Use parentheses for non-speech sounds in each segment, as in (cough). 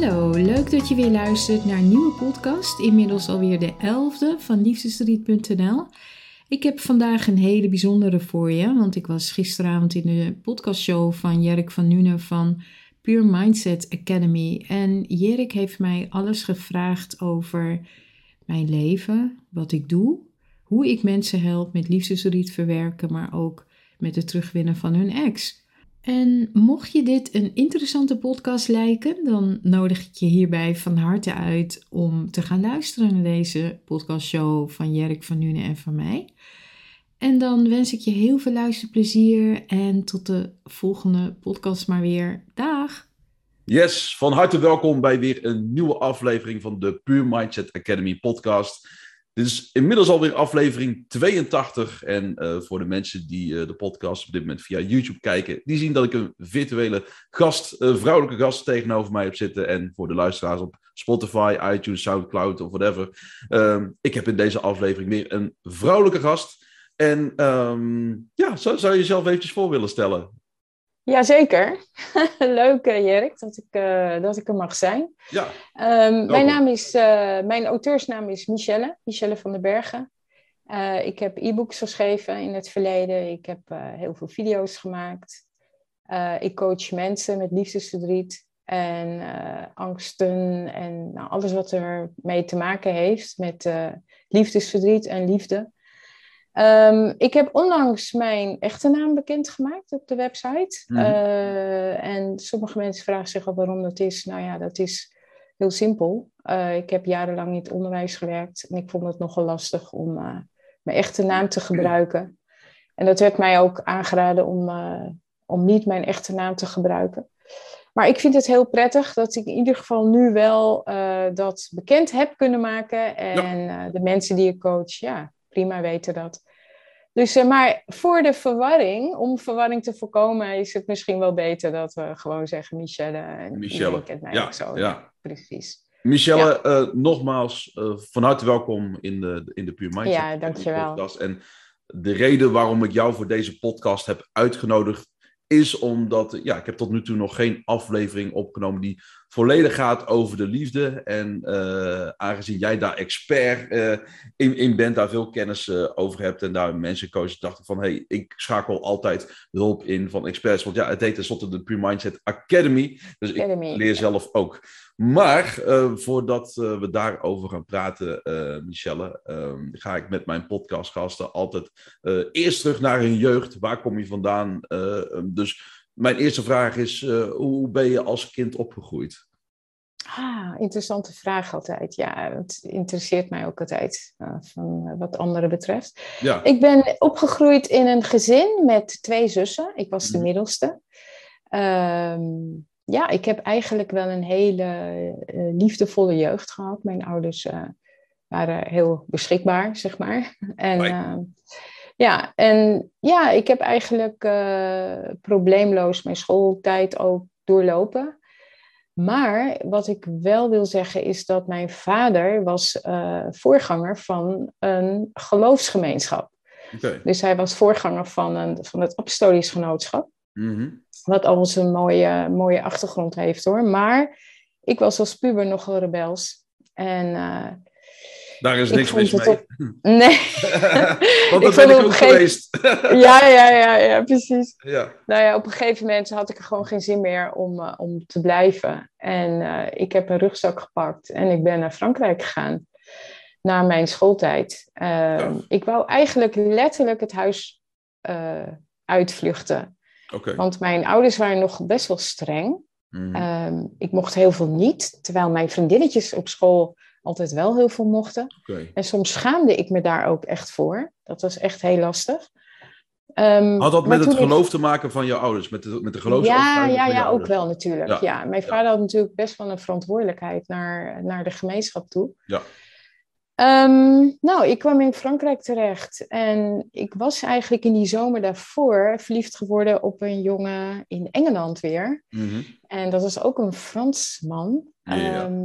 Hallo, leuk dat je weer luistert naar een nieuwe podcast. Inmiddels alweer de elfde van liefdesverdriet.nl. Ik heb vandaag een hele bijzondere voor je, want ik was gisteravond in de podcastshow van Jerk van Nune van Pure Mindset Academy. En Jerk heeft mij alles gevraagd over mijn leven, wat ik doe, hoe ik mensen help met liefdesverdriet verwerken, maar ook met het terugwinnen van hun ex. En mocht je dit een interessante podcast lijken, dan nodig ik je hierbij van harte uit om te gaan luisteren naar deze podcastshow van Jerk van Nune en van mij. En dan wens ik je heel veel luisterplezier en tot de volgende podcast maar weer. Dag! Yes, van harte welkom bij weer een nieuwe aflevering van de Pure Mindset Academy podcast. Dit is inmiddels alweer aflevering 82. En uh, voor de mensen die uh, de podcast op dit moment via YouTube kijken, die zien dat ik een virtuele gast, uh, vrouwelijke gast tegenover mij heb zitten. En voor de luisteraars op Spotify, iTunes, Soundcloud of whatever. Ehm, ik heb in deze aflevering weer een vrouwelijke gast. En um, ja, zou, zou je jezelf eventjes voor willen stellen? Jazeker. (laughs) Leuk, Jerk, dat ik, uh, dat ik er mag zijn. Ja. Um, mijn, naam is, uh, mijn auteursnaam is Michelle, Michelle van den Bergen. ik heb e-books geschreven in het verleden. Ik heb heel veel video's gemaakt. ik coach mensen met liefdesverdriet en angsten en nou, alles wat er mee te maken heeft met liefdesverdriet en liefde. Um, ik heb onlangs mijn echte naam bekendgemaakt op de website. Mm. Uh, en sommige mensen vragen zich al waarom dat is. Nou ja, dat is heel simpel. Uh, ik heb jarenlang in het onderwijs gewerkt en ik vond het nogal lastig om uh, mijn echte naam te gebruiken. En dat werd mij ook aangeraden om, om niet mijn echte naam te gebruiken. Maar ik vind het heel prettig dat ik in ieder geval nu wel dat bekend heb kunnen maken. En ja. de mensen die ik coach, ja, prima weten dat. Dus, uh, maar voor de verwarring, om verwarring te voorkomen, is het misschien wel beter dat we gewoon zeggen Michelle. En Michelle, kent mij ja, zo. ja. Precies. Michelle, ja. uh, nogmaals, uh, van harte welkom in de, in de Pure Mindset ja, dankjewel. podcast. En de reden waarom ik jou voor deze podcast heb uitgenodigd, is omdat, ja, ik heb tot nu toe nog geen aflevering opgenomen die volledig gaat over de liefde. En uh, aangezien jij daar expert uh, in, in bent, daar veel kennis uh, over hebt en daar mensen coaches dachten van, hey, ik schakel altijd hulp in van experts. Want ja, het heet tenslotte de Pure Mindset Academy. Dus Academy, ik leer ja. zelf ook. Maar voordat we daarover gaan praten, Michelle, ga ik met mijn podcastgasten altijd eerst terug naar hun jeugd. Waar kom je vandaan? dus mijn eerste vraag is, uh, hoe ben je als kind opgegroeid? Ah, interessante vraag altijd. Ja, het interesseert mij ook altijd uh, van wat anderen betreft. Ja. Ik ben opgegroeid in een gezin met twee zussen. Ik was de middelste. Um, ja, ik heb eigenlijk wel een hele uh, liefdevolle jeugd gehad. Mijn ouders waren heel beschikbaar, zeg maar. En... Ja, en ja, ik heb eigenlijk uh, probleemloos mijn schooltijd ook doorlopen. Maar wat ik wel wil zeggen is dat mijn vader was uh, voorganger van een geloofsgemeenschap. Okay. Dus hij was voorganger van, een, van het Apostolisch Genootschap. Mm -hmm. Wat alles een mooie, mooie achtergrond heeft hoor. Maar ik was als puber nogal rebels. En uh, daar is niks mis mee. Op... Nee. (laughs) Want dat ben ik ook geweest. ja, ja, ja, ja, precies. Ja. Nou ja, op een gegeven moment had ik er gewoon geen zin meer om, uh, om te blijven. En uh, ik heb een rugzak gepakt en ik ben naar Frankrijk gegaan. Na mijn schooltijd. Uh, ja. Ik wou eigenlijk letterlijk het huis uh, uitvluchten. Okay. Want mijn ouders waren nog best wel streng. Mm. Um, ik mocht heel veel niet. Terwijl mijn vriendinnetjes op school altijd wel heel veel mochten. Okay. En soms schaamde ik me daar ook echt voor. Dat was echt heel lastig. Um, had dat met het geloof ik... te maken van je ouders? Met de, met de Ja, ja, ja ook wel natuurlijk. Ja. ja. Mijn vader ja. had natuurlijk best wel een verantwoordelijkheid naar, naar de gemeenschap toe. Ja. Ehm, nou, ik kwam in Frankrijk terecht en ik was eigenlijk in die zomer daarvoor verliefd geworden op een jongen in Engeland weer. Mhm. En dat was ook een Fransman. Ja. Ehm,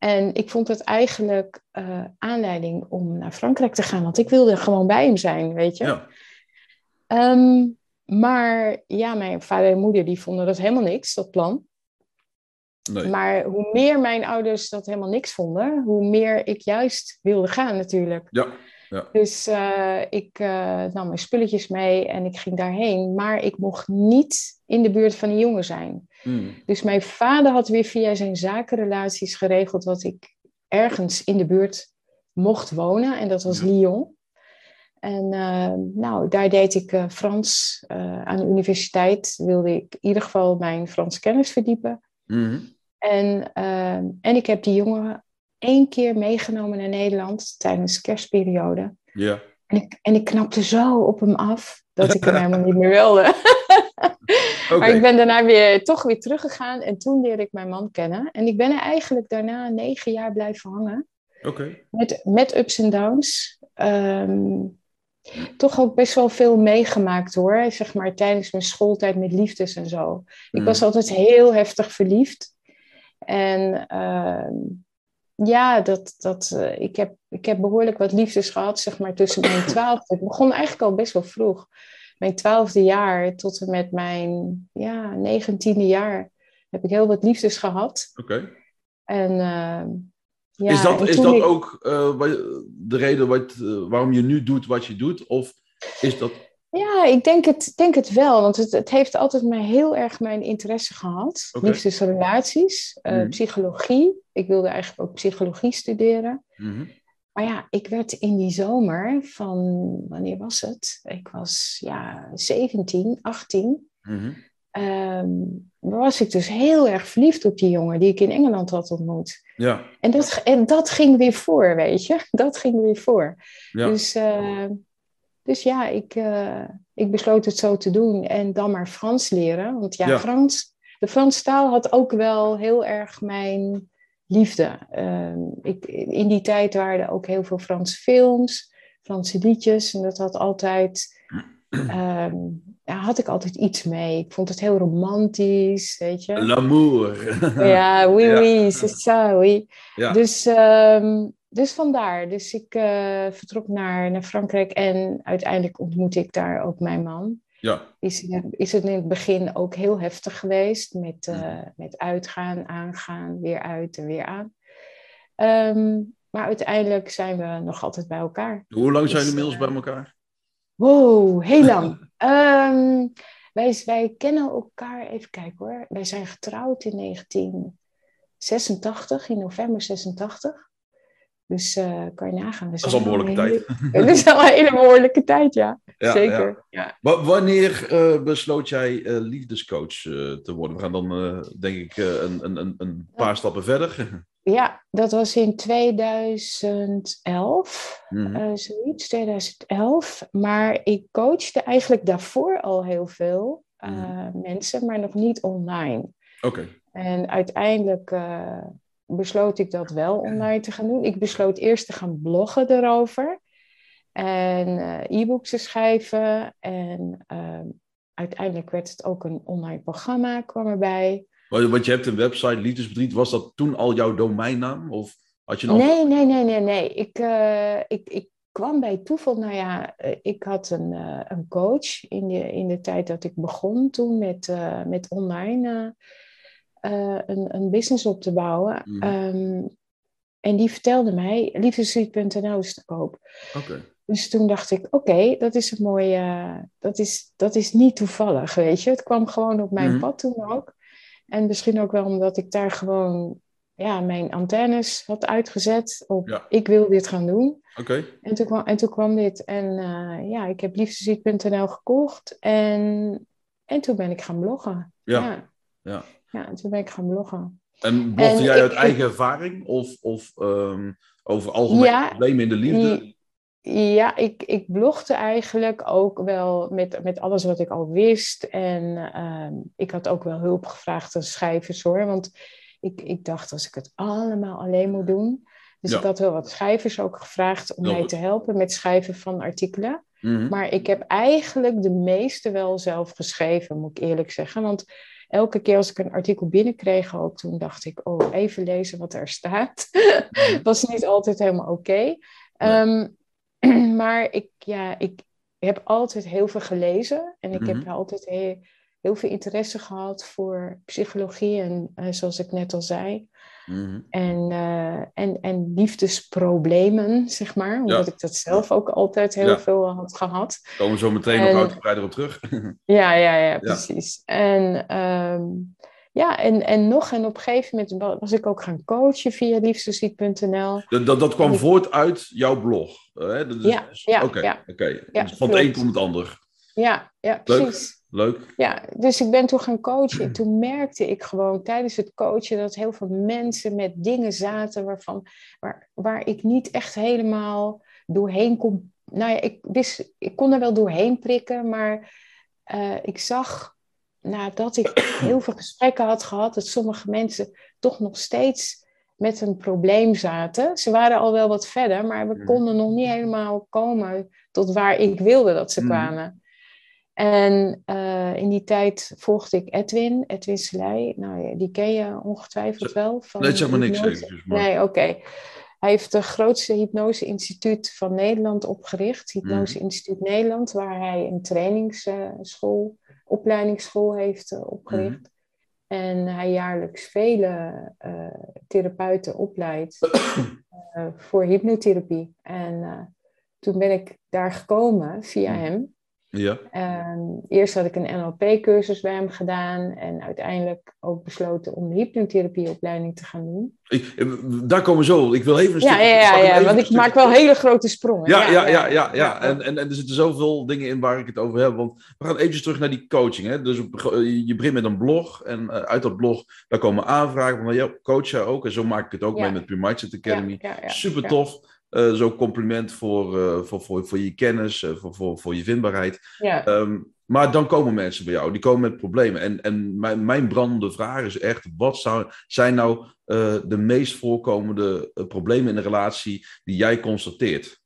en ik vond het eigenlijk eh, aanleiding om naar Frankrijk te gaan, want ik wilde gewoon bij hem zijn, weet je. Ja. Ehm, maar ja, mijn vader en moeder die vonden dat helemaal niks, dat plan. Nee. Maar hoe meer mijn ouders dat helemaal niks vonden, hoe meer ik juist wilde gaan natuurlijk. Ja. Dus eh, ik eh, nam mijn spulletjes mee en ik ging daarheen. Maar ik mocht niet in de buurt van die jongen zijn. Mhm. Dus mijn vader had weer via zijn zakenrelaties geregeld dat ik ergens in de buurt mocht wonen. En dat was Ja. Lyon. En eh, nou, daar deed ik Frans. Aan de universiteit wilde ik in ieder geval mijn Frans kennis verdiepen. Mhm. En, en ik heb die jongen één keer meegenomen naar Nederland tijdens de kerstperiode. Ja. En ik, en ik knapte zo op hem af dat ik hem (laughs) helemaal niet meer wilde. Maar ik ben daarna weer, toch weer teruggegaan en toen leerde ik mijn man kennen. En ik ben er eigenlijk daarna negen jaar blijven hangen. Oké. Met, met ups en downs. Ehm, toch ook best wel veel meegemaakt hoor. Zeg maar tijdens mijn schooltijd met liefdes en zo. Ik was altijd heel heftig verliefd. En ehm, ja, dat, dat, eh, ik, heb, ik heb behoorlijk wat liefdes gehad, zeg maar tussen mijn (clears throat) twaalfde. Het begon eigenlijk al best wel vroeg. Mijn twaalfde jaar tot en met mijn ja, negentiende jaar heb ik heel wat liefdes gehad. Oké. En, ehm, ja, is dat, is dat ik- ook eh, de reden wat, eh, waarom je nu doet wat je doet? Of is dat... Ja, ik denk het, denk het wel. Want het, het heeft altijd mij heel erg mijn interesse gehad. Oké. Liefdesrelaties, eh, Mhm. psychologie. Ik wilde eigenlijk ook psychologie studeren. Mhm. Maar ja, ik werd in die zomer van, wanneer was het? Ik was ja, 17, 18. Mhm. Ehm, was ik dus heel erg verliefd op die jongen die ik in Engeland had ontmoet. Ja. En dat, en dat ging weer voor, weet je. (laughs) Dat ging weer voor. Ja. Dus, eh, dus ja, ik, eh, ik besloot het zo te doen en dan maar Frans leren. Want ja, Ja. Frans, de Franse taal had ook wel heel erg mijn liefde. Ehm, ik, in die tijd waren er ook heel veel Franse films, Franse liedjes. En dat had altijd, ehm, ja, had ik altijd iets mee. Ik vond het heel romantisch, weet je. L'amour. Ja, oui, oui, c'est ça, oui. Ja. Dus, ehm, dus vandaar. Dus ik eh, vertrok naar, naar Frankrijk en uiteindelijk ontmoette ik daar ook mijn man. Ja. Is, is het in het begin ook heel heftig geweest met, eh, met uitgaan, aangaan, weer uit en weer aan. Ehm, maar uiteindelijk zijn we nog altijd bij elkaar. Hoe lang zijn Dus, jullie inmiddels eh, bij elkaar? Wow, heel lang. (laughs) Ehm, wij, wij kennen elkaar, even kijken hoor. Wij zijn getrouwd in 1986, in november 86. Dus eh, kan je nagaan. we Dat is zijn al een behoorlijke hele- tijd. (laughs) Dat is al een hele behoorlijke tijd, ja. Ja, Zeker. Ja. Wa- Wanneer eh, besloot jij eh, liefdescoach eh, te worden? We gaan dan, eh, denk ik, eh, een, een, een, een paar stappen verder. (laughs) ja, dat was in 2011. Mhm. eh, zoiets, 2011. Maar ik coachte eigenlijk daarvoor al heel veel eh, Mhm. mensen, maar nog niet online. Oké. En uiteindelijk eh, besloot ik dat wel online te gaan doen. Ik besloot eerst te gaan bloggen erover. En eh, e-books te schrijven. En ehm, uiteindelijk werd het ook een online programma, kwam erbij. Want je hebt een website, Liefdesverdriet. Was dat toen al jouw domeinnaam? Of had je nog... Nee, nee, nee, nee, nee. Ik, eh, ik, ik kwam bij toeval. Nou ja, eh, ik had een, een coach in de, in de tijd dat ik begon toen met, met online eh, een, een business op te bouwen. Mhm. Ehm, en die vertelde mij, liefdesverdriet.nl is te koop. Dus toen dacht ik, oké, dat is een mooie, dat, is, dat is niet toevallig, weet je. Het kwam gewoon op mijn Mhm. pad toen ook. En misschien ook wel omdat ik daar gewoon ja, mijn antennes had uitgezet op, Ja. ik wil dit gaan doen. Oké. En toen kwam, en toen kwam dit en eh, ja, ik heb liefdesziet.nl gekocht en, en toen ben ik gaan bloggen. Ja. Ja. Ja. Ja, en toen ben ik gaan bloggen. En blogde En jij ik- uit eigen ervaring? Of, of ehm, over algemene Ja. problemen in de liefde? Ja, ik, ik blogde eigenlijk ook wel met, met alles wat ik al wist. En ehm, ik had ook wel hulp gevraagd aan schrijvers hoor. Want ik, ik dacht, als ik het allemaal alleen moet doen, Dus Ja. ik had wel wat schrijvers ook gevraagd om Heel mij goed. te helpen met schrijven van artikelen. Mhm. Maar ik heb eigenlijk de meeste wel zelf geschreven, moet ik eerlijk zeggen. Want elke keer als ik een artikel binnenkreeg, ook toen dacht ik, oh, even lezen wat er staat. Mhm. (laughs) was niet altijd helemaal oké. Ehm, (clears throat) maar ik, ja, ik heb altijd heel veel gelezen. En ik Mhm. heb altijd heel, heel veel interesse gehad voor psychologie. En eh, zoals ik net al zei. Mhm. En, eh, en, en liefdesproblemen, zeg maar. Omdat ik dat zelf ook altijd heel Ja. veel had gehad. Komen we zo meteen En- nog uitgebreider op terug. (laughs) Ja, ja, ja, precies. En, ehm, ja, en, en nog, en op een gegeven moment wa- was ik ook gaan coachen via liefdesziet.nl. dat, dat, dat kwam ik- voort uit jouw blog. hè? Dat is- Ja, ja, Oké, ja. Dus van het een komt het ander. Ja, ja, Leuk. precies. Leuk. Ja, dus ik ben toen gaan coachen. Toen merkte ik gewoon tijdens het coachen dat heel veel mensen met dingen zaten waarvan, waar, waar ik niet echt helemaal doorheen kon. Nou ja, ik, wist, ik kon er wel doorheen prikken, maar eh, ik zag nadat ik (clears throat) heel veel gesprekken had gehad, dat sommige mensen toch nog steeds met een probleem zaten. Ze waren al wel wat verder, maar we Mhm. konden nog niet helemaal komen tot waar ik wilde dat ze Mhm. kwamen. En eh, in die tijd volgde ik Edwin, Edwin Selei. Nou die ken je ongetwijfeld wel. Van Nee, zeg maar niks hypnose. eventjes, maar- Nee, oké. Hij heeft het grootste hypnose-instituut van Nederland opgericht. Hypnose Mhm. Instituut Nederland, waar hij een trainingsschool, opleidingsschool heeft eh, opgericht. Mhm. En hij jaarlijks vele eh, therapeuten opleidt (coughs) eh, voor hypnotherapie. En eh, toen ben ik daar gekomen via Mhm. hem. Ja. En eerst had ik een NLP-cursus bij hem gedaan en uiteindelijk ook besloten om de hypnotherapieopleiding te gaan doen. Ik, daar komen we zo. Ik wil even een Ja, stukje- ja, ja, ja even want ik maak wel hele grote sprongen. Ja, ja, ja, ja, ja. En, en, en er zitten zoveel dingen in waar ik het over heb. Want we gaan eventjes terug naar die coaching. Hè? Dus op- je begint met een blog. En eh, uit dat blog daar komen aanvragen van ja, coach jij ook. En zo maak ik het ook mee met Pure Mindset Academy. Super tof. Eh, zo compliment voor, eh, voor, voor, voor je kennis, eh, voor, voor, voor je vindbaarheid. Ja. Ehm, maar dan komen mensen bij jou, die komen met problemen. En, en mijn, mijn brandende vraag is echt: wat zou, zijn nou de meest voorkomende problemen in een relatie die jij constateert?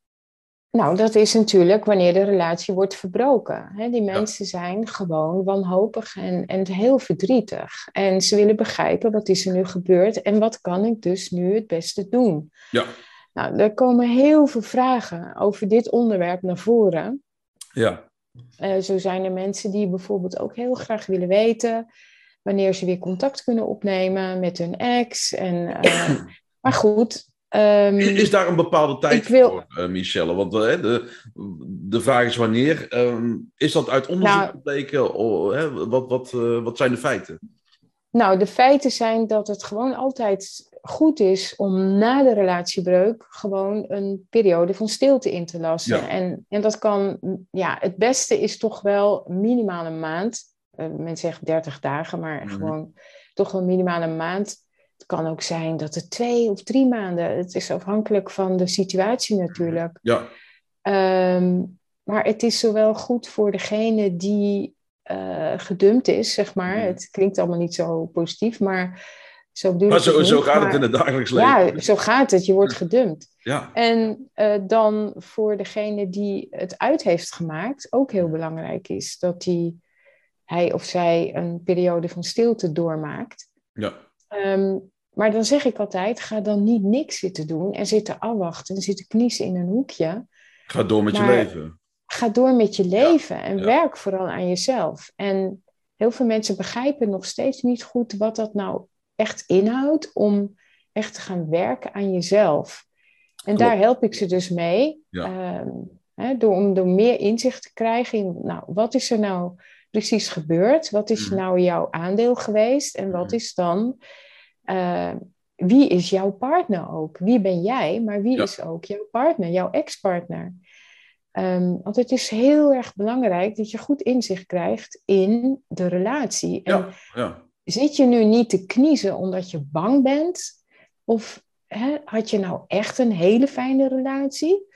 Nou, dat is natuurlijk wanneer de relatie wordt verbroken. Die mensen zijn gewoon wanhopig en, en heel verdrietig. En ze willen begrijpen wat is er nu gebeurd en wat kan ik dus nu het beste doen. Ja. Nou, er komen heel veel vragen over dit onderwerp naar voren. Ja, Eh, zo zijn er mensen die bijvoorbeeld ook heel graag willen weten wanneer ze weer contact kunnen opnemen met hun ex. En, eh, (coughs) maar goed. ehm, Is, is daar een bepaalde tijd wil- voor, eh, Michelle? Want de, de vraag is wanneer. Ehm, is dat uit onderzoek Nou- gebleken? Oh, hè, wat, wat, wat zijn de feiten? Nou, de feiten zijn dat het gewoon altijd goed is om na de relatiebreuk gewoon een periode van stilte in te lassen. Ja. En, en dat kan, ja, het beste is toch wel minimaal een maand. Eh, men zegt 30 dagen, maar Mhm. gewoon toch wel minimaal een maand. Het kan ook zijn dat het twee of drie maanden. Het is afhankelijk van de situatie natuurlijk. Ja, Ehm, maar het is zowel goed voor degene die eh, gedumpt is, zeg maar. Mhm. Het klinkt allemaal niet zo positief, maar zo bedoel maar zo, niet. gaat het in het dagelijks leven. Ja, zo gaat het. Je wordt gedumpt. Ja, En eh, dan voor degene die het uit heeft gemaakt, ook heel belangrijk is dat die, hij of zij een periode van stilte doormaakt. ja. Ehm, maar dan zeg ik altijd, ga dan niet niks zitten doen en zitten afwachten en zitten kniezen in een hoekje. Ga door met Maar- je leven. Ga door met je leven en ja. werk vooral aan jezelf. En heel veel mensen begrijpen nog steeds niet goed wat dat nou echt inhoudt om echt te gaan werken aan jezelf. En Klopt. daar help ik ze dus mee. Ja. Ehm, hè, door, om door meer inzicht te krijgen in, nou, wat is er nou precies gebeurd? Wat is Mhm. nou jouw aandeel geweest? En wat Mhm. is dan, eh, wie is jouw partner ook? Wie ben jij, maar wie Ja. is ook jouw partner, jouw ex-partner? Ehm, want het is heel erg belangrijk dat je goed inzicht krijgt in de relatie. En Ja, ja. Zit je nu niet te kniezen omdat je bang bent? Of hè, had je nou echt een hele fijne relatie?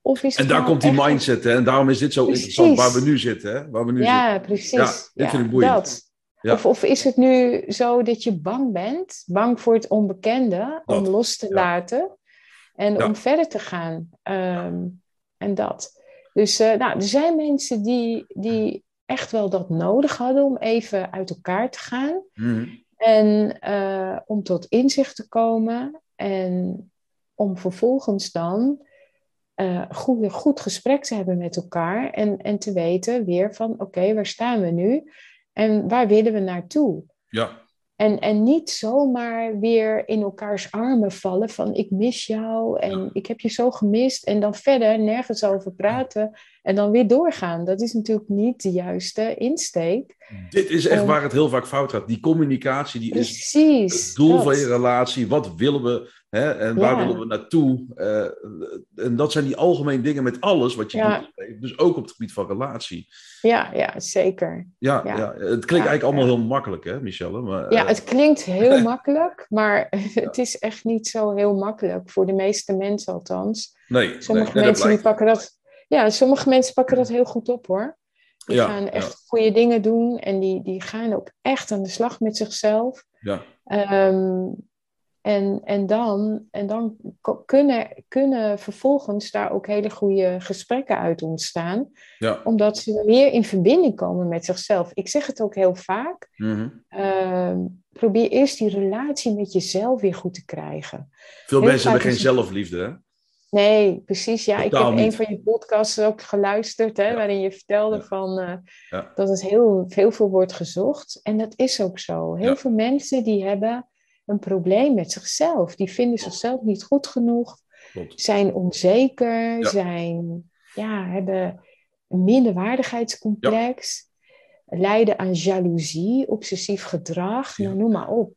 Of is En daar nou komt die echt mindset, hè? En daarom is dit zo Precies. interessant waar we nu zitten, hè? Waar we nu zitten. Ja, precies. Ja, dit vind ik boeiend. Dat. Ja. Of, of is het nu zo dat je bang bent, bang voor het onbekende, om los te ja. laten? En om verder te gaan. Ehm, en dat. Dus uh, nou, er zijn mensen die, die echt wel dat nodig hadden om even uit elkaar te gaan. Mhm. En uh, om tot inzicht te komen. En om vervolgens dan uh, goed, goed gesprek te hebben met elkaar. En, en te weten weer van oké, waar staan we nu? En waar willen we naartoe? Ja. En, en niet zomaar weer in elkaars armen vallen van ik mis jou en ik heb je zo gemist en dan verder nergens over praten en dan weer doorgaan. Dat is natuurlijk niet de juiste insteek. Dit is echt waar het heel vaak fout gaat. Die communicatie die precies, is het doel dat. van je relatie. Wat willen we hè, en waar Ja. willen we naartoe? Eh, en dat zijn die algemene dingen met alles wat je Ja. doet. Dus ook op het gebied van relatie. Ja, ja, zeker. Ja, ja. Ja. het klinkt eigenlijk allemaal heel makkelijk, hè, Michelle? Maar, Ja, eh, het klinkt heel (laughs) makkelijk, maar (laughs) het is echt niet zo heel makkelijk. Voor de meeste mensen althans. nee, Sommige nee, mensen die pakken dat. Ja, sommige mensen pakken dat heel goed op hoor. Die gaan echt goede dingen doen en die, die gaan ook echt aan de slag met zichzelf. Ja, Ehm, en, en dan, en dan kunnen, kunnen vervolgens daar ook hele goede gesprekken uit ontstaan, ja. omdat ze meer in verbinding komen met zichzelf. Ik zeg het ook heel vaak. mhm. ehm, probeer eerst die relatie met jezelf weer goed te krijgen. Veel Heel mensen hebben geen is- zelfliefde, hè? Nee, precies. Ja, ik heb een niet. van je podcasts ook geluisterd, hè, Ja. waarin je vertelde Ja. van, eh, Ja. dat het heel, heel veel wordt gezocht. En dat is ook zo. Heel veel mensen die hebben een probleem met zichzelf. Die vinden zichzelf niet goed genoeg, Klopt. zijn onzeker, Ja. zijn, ja, hebben een minderwaardigheidscomplex, lijden aan jaloezie, obsessief gedrag, Ja. nou, noem maar op.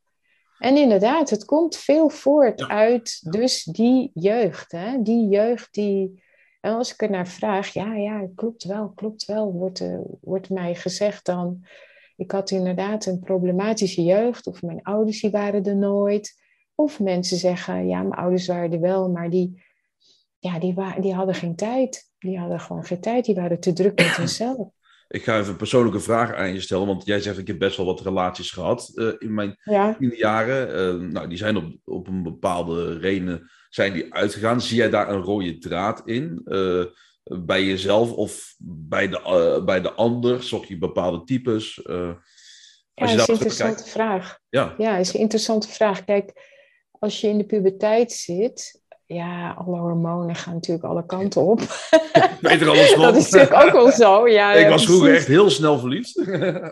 En inderdaad, het komt veel voort Ja. uit dus die jeugd. Hè? Die jeugd die... En als ik er naar vraag, ja, ja, klopt wel, klopt wel, wordt, eh, wordt mij gezegd dan... Ik had inderdaad een problematische jeugd, of mijn ouders die waren er nooit. Of mensen zeggen, ja, mijn ouders waren er wel, maar die, ja, die, die hadden geen tijd. Die hadden gewoon geen tijd, die waren te druk met hunzelf. (clears throat) Ik ga even een persoonlijke vraag aan je stellen, want jij zegt ik heb best wel wat relaties gehad eh, in mijn Ja, tiende jaren. Eh, nou, die zijn op, op een bepaalde reden zijn die uitgegaan. Zie jij daar een rode draad in? eh, bij jezelf of bij de, eh, bij de ander? Zocht je bepaalde types? Eh, ja als je dat is een kijkt. interessante vraag. Ja, Ja, is een interessante vraag. Kijk, als je in de puberteit zit, ja, alle hormonen gaan natuurlijk alle kanten op. (laughs) weet er alles. (laughs) Dat is natuurlijk ook wel zo. Ja, ik ja, was vroeger echt heel snel verliefd. (laughs)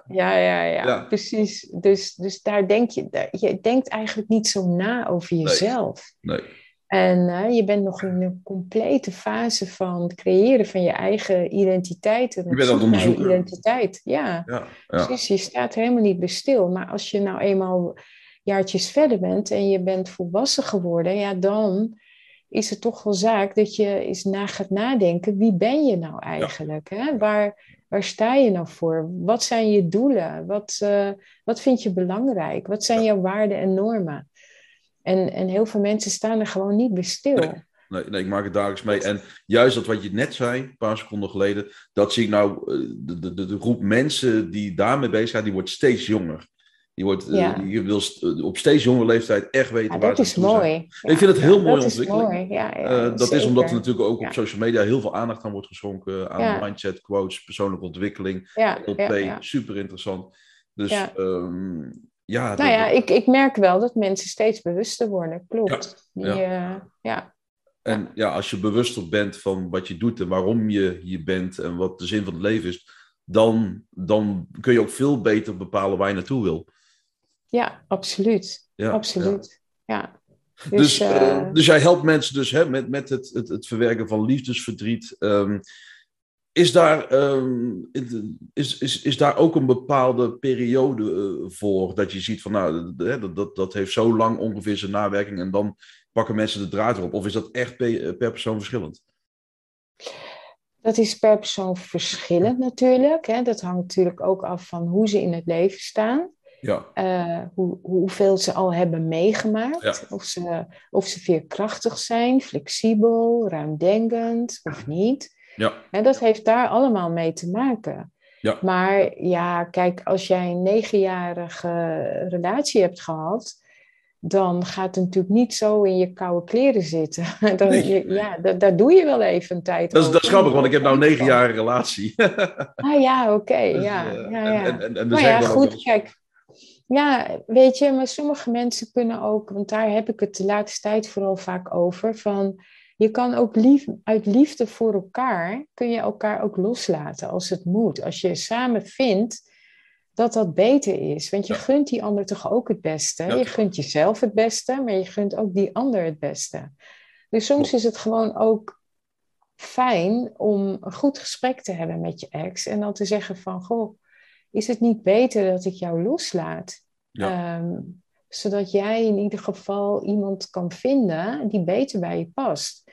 Ja, ja, ja, Ja. precies. Dus, dus daar denk je, daar- je denkt eigenlijk niet zo na over jezelf. nee. En eh, je bent nog in een complete fase van het creëren van je eigen identiteit. En Je bent je onderzoeken. identiteit. Ja, Ja, ja. precies. Je staat helemaal niet bij stil. Maar als je nou eenmaal jaartjes verder bent en je bent volwassen geworden, ja, dan is het toch wel zaak dat je eens na gaat nadenken. Wie ben je nou eigenlijk? Hè? Waar, waar sta je nou voor? Wat zijn je doelen? Wat, eh, wat vind je belangrijk? Wat zijn jouw waarden en normen? En, en heel veel mensen staan er gewoon niet bij stil. Nee. Nee, nee, ik maak het dagelijks mee. En juist dat wat je net zei, een paar seconden geleden, dat zie ik nou, eh, de, de, de groep mensen die daarmee bezig zijn, die wordt steeds jonger. Die, wordt, eh, die wil eh, op steeds jongere leeftijd echt weten Ja, waar dat is mooi. Ja, Ik vind het heel ja, mooie dat is ontwikkeling. mooi. Dat is omdat er natuurlijk ook op social media heel veel aandacht aan wordt geschonken aan mindset, quotes, persoonlijke ontwikkeling, Ja, LP, super interessant. Dus Ja. Ja, Nou ja, ik, ik merk wel dat mensen steeds bewuster worden. Klopt. Ja, Die, eh, ja. En ja, als je bewuster bent van wat je doet en waarom je hier bent en wat de zin van het leven is, dan, dan kun je ook veel beter bepalen waar je naartoe wil. ja, absoluut. Ja, absoluut. Ja. Dus, Dus, eh, eh, dus jij helpt mensen dus hè, met, met het, het, het verwerken van liefdesverdriet. Ehm, is, daar, ehm, is, is, is daar ook een bepaalde periode eh, voor dat je ziet van nou, dat, dat, dat heeft zo lang ongeveer zijn nawerking en dan pakken mensen de draad erop? Of is dat echt per, per persoon verschillend? dat is per persoon verschillend natuurlijk. Hè. Dat hangt natuurlijk ook af van hoe ze in het leven staan. Ja, eh, hoe, hoeveel ze al hebben meegemaakt. Ja. Of, ze, of ze veerkrachtig zijn, flexibel, ruimdenkend of niet. Ja, En dat heeft daar allemaal mee te maken. Ja. Maar ja, kijk, als jij een negenjarige relatie hebt gehad, dan gaat het natuurlijk niet zo in je koude kleren zitten. (laughs) dan, ja, daar doe je wel even een tijd dat is, dat is grappig, want ik heb nou (laughs) negen jaar relatie. (laughs) ah ja, oké. Dus, ja, uh, ja, ja. En, en, en maar ja, goed, kijk. Ja, weet je, maar sommige mensen kunnen ook, want daar heb ik het de laatste tijd vooral vaak over, van je kan ook lief, uit liefde voor elkaar, kun je elkaar ook loslaten als het moet. Als je samen vindt dat dat beter is. Want je gunt die ander toch ook het beste. Je gunt jezelf het beste, maar je gunt ook die ander het beste. Dus soms is het gewoon ook fijn om een goed gesprek te hebben met je ex. En dan te zeggen van, goh, is het niet beter dat ik jou loslaat? Ehm, zodat jij in ieder geval iemand kan vinden die beter bij je past.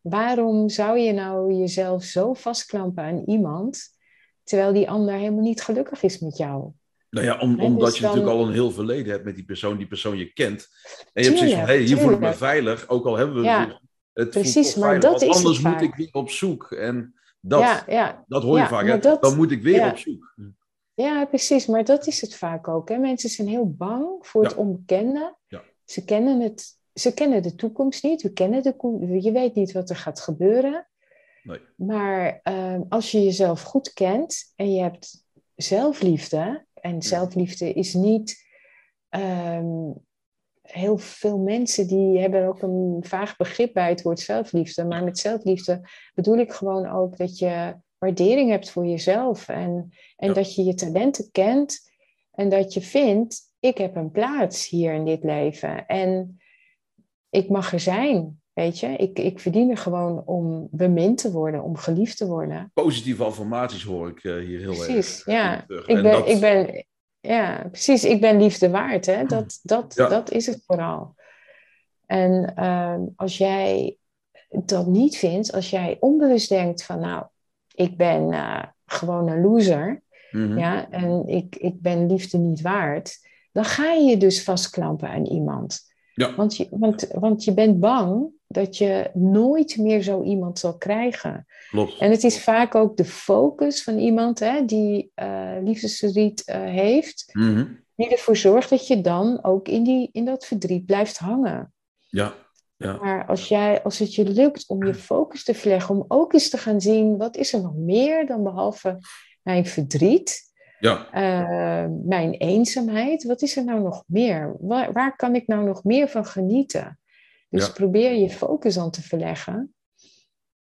Waarom zou je nou jezelf zo vastklampen aan iemand terwijl die ander helemaal niet gelukkig is met jou? Nou ja, omdat dus je natuurlijk al een heel verleden hebt met die persoon, die persoon je kent. En je hebt zoiets van, hé, hey, hier voel ik me veilig, ook al hebben we ja, het Precies, maar dat is anders moet ik weer op zoek. En dat, ja, ja, dat hoor je vaak, dat, dan moet ik weer op zoek. Ja, precies, maar dat is het vaak ook. Hè? Mensen zijn heel bang voor het onbekende. Ze, kennen het, ze kennen de toekomst niet, we kennen de, je weet niet wat er gaat gebeuren. Nee. Maar uh, als je jezelf goed kent en je hebt zelfliefde, en zelfliefde is niet. Um, heel veel mensen die hebben ook een vaag begrip bij het woord zelfliefde. Maar met zelfliefde bedoel ik gewoon ook dat je waardering hebt voor jezelf. En, en dat je je talenten kent. En dat je vindt, ik heb een plaats hier in dit leven. En ik mag er zijn. Weet je, ik, ik verdien er gewoon om bemind te worden, om geliefd te worden. Positieve affirmaties hoor ik uh, hier heel precies, erg. ja. Ik ben, ik ben, ja, precies. Ik ben liefde waard. Hè? Dat, dat, dat is het vooral. En uh, als jij dat niet vindt, als jij onbewust denkt van nou, ik ben uh, gewoon een loser. Mm -hmm. ja, en ik, ik ben liefde niet waard. Dan ga je je dus vastklampen aan iemand. Ja. Want, je, want, want je bent bang dat je nooit meer zo iemand zal krijgen. Klopt. En het is vaak ook de focus van iemand hè, die uh, liefdesverdriet uh, heeft, mm die ervoor zorgt dat je dan ook in, die, in dat verdriet blijft hangen. Ja. ja. Maar als, jij, als het je lukt om je focus te verleggen, om ook eens te gaan zien, wat is er nog meer dan behalve mijn verdriet? Ja. Uh, mijn eenzaamheid, wat is er nou nog meer? Waar, waar kan ik nou nog meer van genieten? Dus probeer je focus aan te verleggen.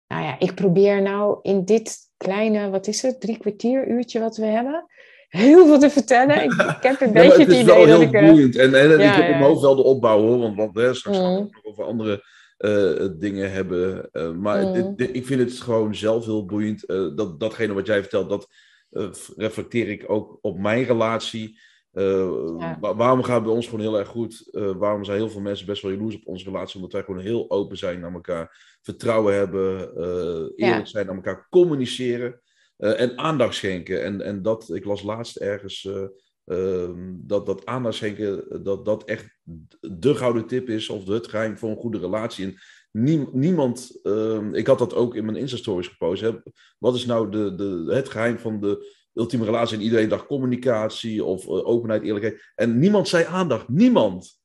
Nou ja, ik probeer nou in dit kleine, wat is het, drie kwartier uurtje wat we hebben, heel veel te vertellen. Ik, ik heb een (laughs) beetje het, het idee dat ik... Het is wel heel boeiend. En, en, ik heb in mijn hoofd wel de opbouw hoor, want, want hè, straks gaan we mm. nog over andere uh, dingen hebben. Uh, maar mm. dit, ik vind het gewoon zelf heel boeiend. Uh, dat, datgene wat jij vertelt, dat reflecteer ik ook op mijn relatie. Uh, Waarom gaat het bij ons gewoon heel erg goed? Uh, waarom zijn heel veel mensen best wel jaloers op onze relatie? Omdat wij gewoon heel open zijn naar elkaar, vertrouwen hebben, uh, eerlijk zijn naar elkaar, communiceren en aandacht schenken. En, en dat, ik las laatst ergens ehm, dat, dat aandacht schenken, dat dat echt de gouden tip is, of het geheim voor een goede relatie. En niemand, ehm, ik had dat ook in mijn Insta-stories gepost. Hè? Wat is nou de, de, het geheim van de ultieme relatie. En iedereen dacht communicatie of uh, openheid, eerlijkheid. En niemand zei aandacht. Niemand.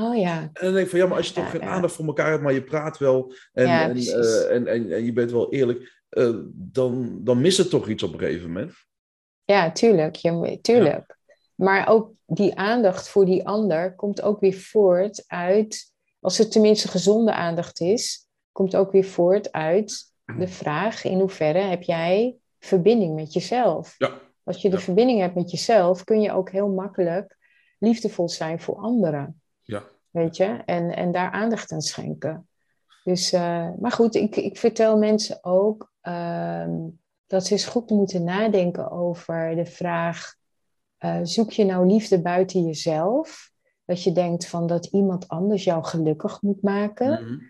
Oh ja. En dan denk ik van ja, maar als je toch geen aandacht voor elkaar hebt, maar je praat wel en, ja, en, uh, en, en, en, je bent wel eerlijk, uh, dan, dan mist het toch iets op een gegeven moment. Ja, tuurlijk. Je, tuurlijk. Maar ook die aandacht voor die ander komt ook weer voort uit, als het tenminste gezonde aandacht is, komt ook weer voort uit de vraag in hoeverre heb jij verbinding met jezelf. Ja. Als je de verbinding hebt met jezelf, kun je ook heel makkelijk liefdevol zijn voor anderen. Ja. Weet je? En, en daar aandacht aan schenken. Dus, uh, maar goed, ik, ik vertel mensen ook uh, dat ze eens goed moeten nadenken over de vraag: uh, zoek je nou liefde buiten jezelf? Dat je denkt van dat iemand anders jou gelukkig moet maken. Mm -hmm.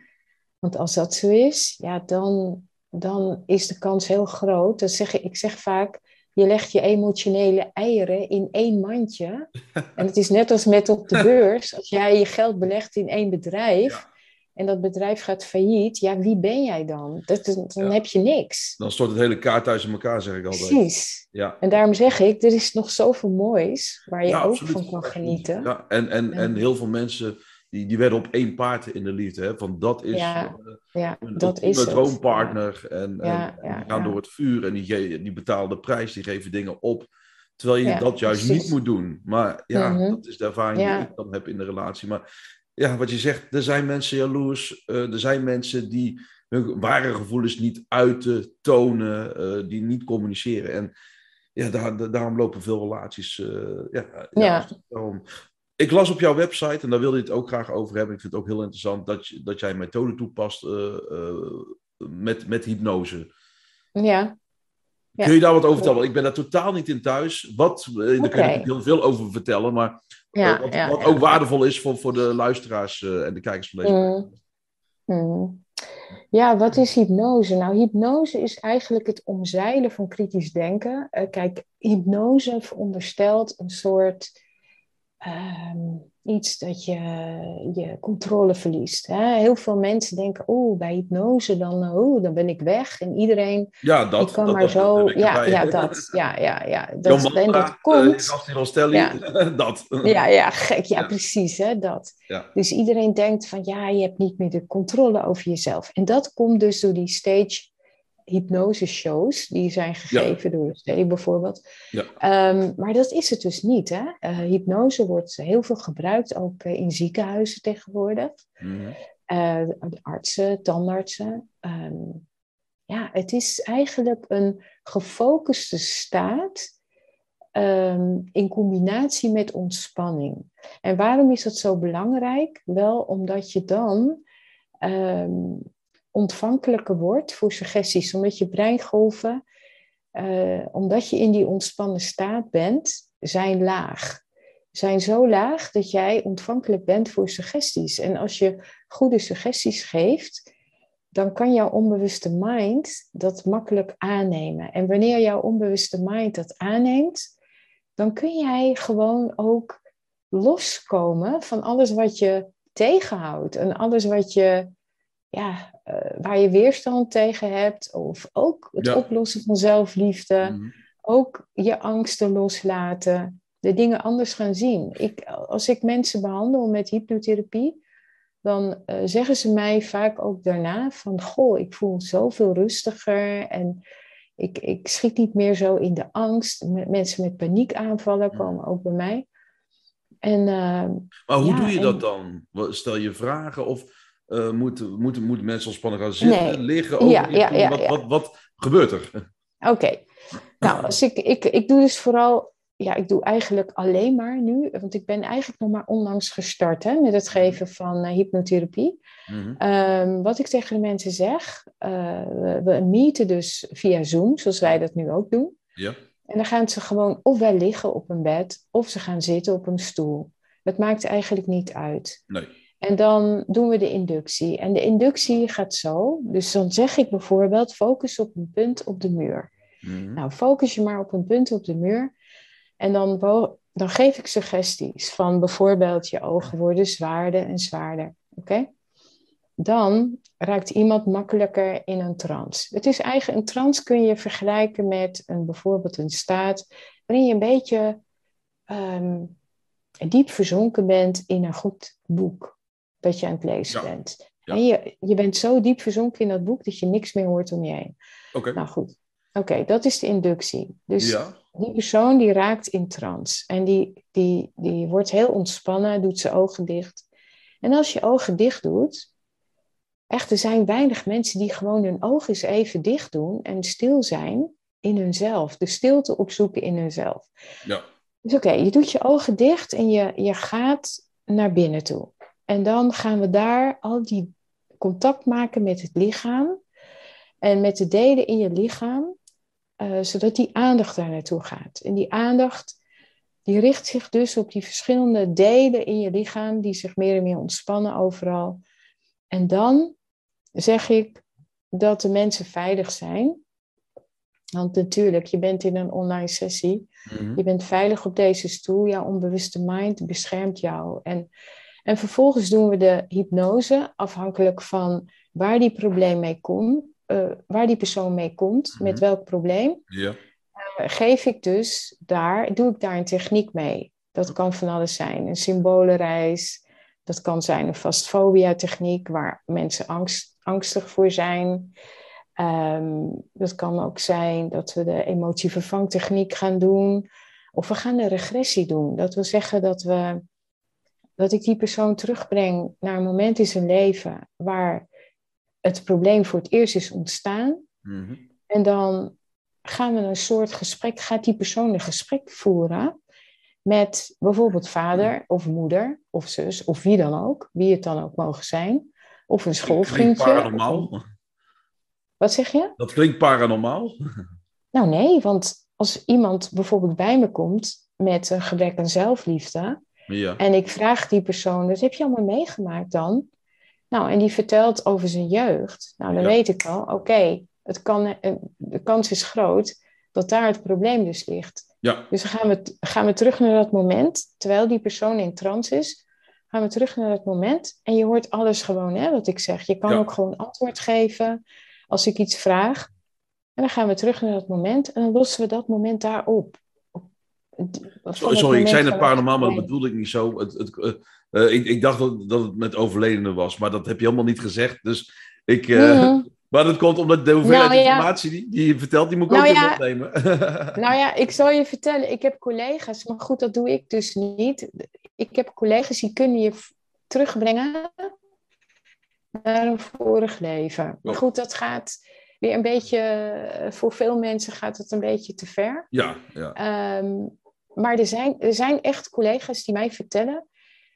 Want als dat zo is, ja, dan, dan is de kans heel groot. Dat zeg, ik zeg vaak, je legt je emotionele eieren in één mandje. (laughs) En het is net als met op de beurs. Als jij je geld belegt in één bedrijf en dat bedrijf gaat failliet, ja, wie ben jij dan? Dat, dan heb je niks. Dan stort het hele kaarthuis in elkaar, zeg ik altijd. Precies. Ja. En daarom zeg ik, er is nog zoveel moois waar je ook van kan genieten. Ja, en, en, en heel veel mensen die, die werden op één paard in de liefde. Hè? Van dat is Ja, ja, een dat is het. droompartner. En, die gaan door het vuur en die, die betalen de prijs, die geven dingen op. Terwijl je Ja, dat juist precies. niet moet doen. Maar ja, Mhm. dat is de ervaring Ja. die ik dan heb in de relatie. Maar ja, wat je zegt, er zijn mensen jaloers. eh, er zijn mensen die hun ware gevoelens niet uiten, tonen, eh, die niet communiceren. En ja, daar, da- daarom lopen veel relaties. eh, ja, ja, Ja. daarom. Ik las op jouw website, en daar wilde je het ook graag over hebben. Ik vind het ook heel interessant dat, je, dat jij een methode toepast met, met hypnose. Ja, Ja. Kun je daar wat over vertellen? Want Ik ben daar totaal niet in thuis. Wat, eh, daar kun je heel veel over vertellen, maar ja, wat, ja, wat ook waardevol is voor, voor de luisteraars eh, en de kijkers van deze Mm. Mm. Ja, wat is hypnose? Nou, hypnose is eigenlijk het omzeilen van kritisch denken. Eh, kijk, hypnose veronderstelt een soort ehm, iets dat je je controle verliest. Hè? Heel veel mensen denken, oeh, bij hypnose dan, oeh, dan ben ik weg. En iedereen Ja, dat. die kan dat, maar dat- zo... dat ik ja, erbij. ja, dat. Ja, ja, ja. Dat, en dat eh, komt... Gastien Rostelli, Ja. (laughs) dat. Ja, ja, gek. Ja, Ja. precies, hè, dat. Ja. Dus iedereen denkt van, ja, je hebt niet meer de controle over jezelf. En dat komt dus door die stage hypnose shows, die zijn gegeven door Steli bijvoorbeeld. Ja. Ehm, maar dat is het dus niet, hè. Eh, hypnose wordt heel veel gebruikt, ook eh, in ziekenhuizen tegenwoordig. Mhm. Eh, artsen, tandartsen. Ehm, ja, het is eigenlijk een gefocuste staat ehm, in combinatie met ontspanning. En waarom is dat zo belangrijk? Wel omdat je dan ontvankelijker wordt voor suggesties, omdat je breingolven, eh, omdat je in die ontspannen staat bent, zijn laag. Zijn zo laag dat jij ontvankelijk bent voor suggesties. En als je goede suggesties geeft, dan kan jouw onbewuste mind dat makkelijk aannemen. En wanneer jouw onbewuste mind dat aanneemt, dan kun jij gewoon ook loskomen van alles wat je tegenhoudt en alles wat je, ja, eh, waar je weerstand tegen hebt, of ook het Ja. oplossen van zelfliefde, Mhm. ook je angsten loslaten, de dingen anders gaan zien. Ik, als ik mensen behandel met hypnotherapie, dan eh, zeggen ze mij vaak ook daarna van, goh, ik voel zoveel rustiger en ik, ik schiet niet meer zo in de angst. Mensen met paniekaanvallen Mm. komen ook bij mij. En eh, Maar hoe Ja, doe je en- dat dan? Stel je vragen of eh, moeten, moeten, moeten mensen ontspannen gaan zitten, Nee. liggen? Over Ja, ja, ja, wat. Wat, wat gebeurt er? (laughs) Oké, nou, als ik, ik, ik doe dus vooral, ja, ik doe eigenlijk alleen maar nu, want ik ben eigenlijk nog maar onlangs gestart hè, met het geven van eh, hypnotherapie. Mhm. Ehm, wat ik tegen de mensen zeg, eh, we, we meeten dus via Zoom, zoals wij dat nu ook doen. Ja. En dan gaan ze gewoon ofwel liggen op een bed, of ze gaan zitten op een stoel. Het maakt eigenlijk niet uit. Nee. En dan doen we de inductie. En de inductie gaat zo. Dus dan zeg ik bijvoorbeeld, focus op een punt op de muur. Mhm. Nou, focus je maar op een punt op de muur. En dan, dan geef ik suggesties van bijvoorbeeld je ogen worden zwaarder en zwaarder. Oké? Dan raakt iemand makkelijker in een trance. Het is eigenlijk, een trance kun je vergelijken met een, bijvoorbeeld een staat waarin je een beetje ehm, diep verzonken bent in een goed boek dat je aan het lezen Ja. bent. Ja. En je, je bent zo diep verzonken in dat boek dat je niks meer hoort om je heen. Oké. Nou goed, oké, dat is de inductie. Dus Ja. die persoon die raakt in trance. En die, die, die wordt heel ontspannen, doet zijn ogen dicht. En als je ogen dicht doet, echt, er zijn weinig mensen die gewoon hun ogen eens even dicht doen en stil zijn in hunzelf. De stilte opzoeken in hunzelf. Ja. Dus oké, je doet je ogen dicht en je, je gaat naar binnen toe. En dan gaan we daar al die contact maken met het lichaam en met de delen in je lichaam, eh, zodat die aandacht daar naartoe gaat. En die aandacht die richt zich dus op die verschillende delen in je lichaam die zich meer en meer ontspannen overal. En dan zeg ik dat de mensen veilig zijn. Want natuurlijk, je bent in een online sessie. Mhm. Je bent veilig op deze stoel. Jouw onbewuste mind beschermt jou. En, en vervolgens doen we de hypnose afhankelijk van waar die probleem mee komt. eh, waar die persoon mee komt, met Mhm. welk probleem. Ja. Eh, geef ik dus daar, doe ik daar een techniek mee. Dat kan van alles zijn. Een symbolenreis, Dat kan zijn een vastfobia-techniek waar mensen angst, angstig voor zijn. Um, dat kan ook zijn dat we de emotievervangtechniek gaan doen. Of we gaan een regressie doen. Dat wil zeggen dat, we, dat ik die persoon terugbreng naar een moment in zijn leven waar het probleem voor het eerst is ontstaan. Mhm. En dan gaan we een soort gesprek, gaat die persoon een gesprek voeren met bijvoorbeeld vader of moeder of zus of wie dan ook, wie het dan ook mogen zijn. Of een schoolvriendje. Paranormaal. Wat zeg je? Dat klinkt paranormaal. Nou nee, want als iemand bijvoorbeeld bij me komt met een gebrek aan zelfliefde, ja. en ik vraag die persoon, wat heb je allemaal meegemaakt dan? Nou, en die vertelt over zijn jeugd. Nou, dan weet ik wel, oké, het kan, eh, de kans is groot dat daar het probleem dus ligt. Ja. Dus dan gaan we, gaan we terug naar dat moment, terwijl die persoon in trance is, gaan we terug naar dat moment en je hoort alles gewoon, hè, wat ik zeg. Je kan ook gewoon antwoord geven als ik iets vraag. En dan gaan we terug naar dat moment en dan lossen we dat moment daarop. Sorry, ik zei het paranormaal, maar dat bedoelde ik niet zo. Het, het, uh, uh, ik, ik, dacht dat, dat, het met overledenen was, maar dat heb je helemaal niet gezegd. Dus ik, uh, (laughs) Maar dat komt omdat de hoeveelheid nou, informatie die, die, je vertelt, die moet ik nou, ook ja. opnemen. (laughs) nou ja, ik zal je vertellen, ik heb collega's, maar goed, dat doe ik dus niet. Ik heb collega's die kunnen je terugbrengen naar een vorig leven. Maar goed, dat gaat weer een beetje, eh, voor veel mensen gaat het een beetje te ver. Ja, ja. Um, maar er zijn, er zijn echt collega's die mij vertellen,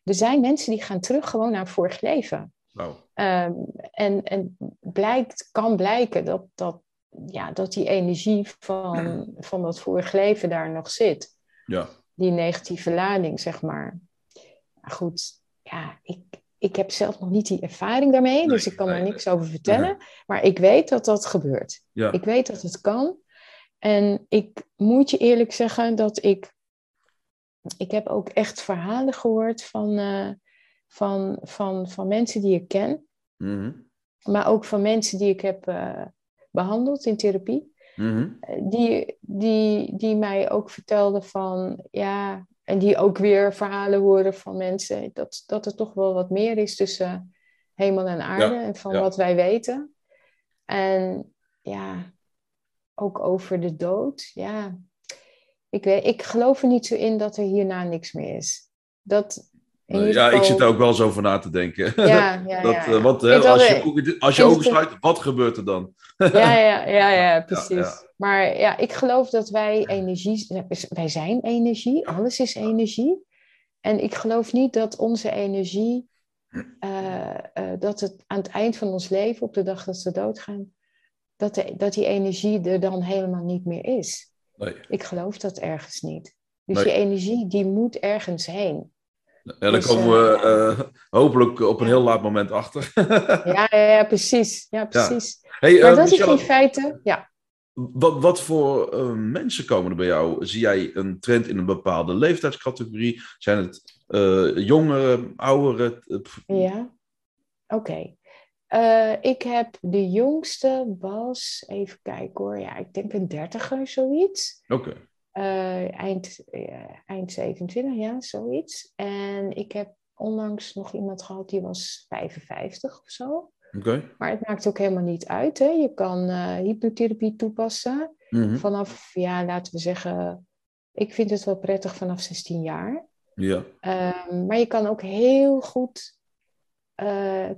er zijn mensen die gaan terug gewoon naar vorig leven. Wow. Um, en en blijkt, kan blijken dat, dat, ja, dat die energie van, (clears throat) van dat vorige leven daar nog zit. Ja. Die negatieve lading, zeg maar. Maar goed, ja, ik, ik heb zelf nog niet die ervaring daarmee, dus ik kan daar niks over vertellen. Maar ik weet dat dat gebeurt. Ja. Ik weet dat het kan. En ik moet je eerlijk zeggen dat ik. Ik heb ook echt verhalen gehoord van, uh, van, van, van mensen die ik ken. Mm Maar ook van mensen die ik heb uh, behandeld in therapie. Mm die, die, die mij ook vertelden van, ja, en die ook weer verhalen horen van mensen, dat, dat er toch wel wat meer is tussen hemel en aarde en van wat wij weten. En ja, ook over de dood. Ja, ik, weet, ik geloof er niet zo in dat er hierna niks meer is. Dat, ja, ik zit er ook wel zo over na te denken. Ja, ja, (laughs) dat, ja, wat, hè, als je, als je ogen sluit, wat gebeurt er dan? (laughs) ja, ja, ja, ja, precies. Maar ja, ik geloof dat wij energie... Wij zijn energie, alles is energie. En ik geloof niet dat onze energie... Uh, uh, dat het aan het eind van ons leven, op de dag dat we doodgaan... Dat, de, dat die energie er dan helemaal niet meer is. Nee. Ik geloof dat ergens niet. Dus nee. die energie, die moet ergens heen. Ja, daar dus, komen we uh, hopelijk op een heel laat moment achter. ja, (laughs) ja, ja, precies. Ja, precies. Ja. Hey, maar dat Michelle, is in feite, ja. Wat, wat voor mensen komen er bij jou? Zie jij een trend in een bepaalde leeftijdscategorie? Zijn het jongeren, ouderen? Ja, oké. Okay. Uh, ik heb de jongste was, even kijken hoor, ja, ik denk een dertiger, zoiets. Oké. Okay. Uh, eind, uh, eind 27, ja, zoiets. En ik heb onlangs nog iemand gehad die was 55 of zo. Okay. Maar het maakt ook helemaal niet uit. Hè? Je kan uh, hypnotherapie toepassen mm -hmm. vanaf, ja, laten we zeggen, ik vind het wel prettig vanaf 16 jaar. Ja. Um, maar je kan ook heel goed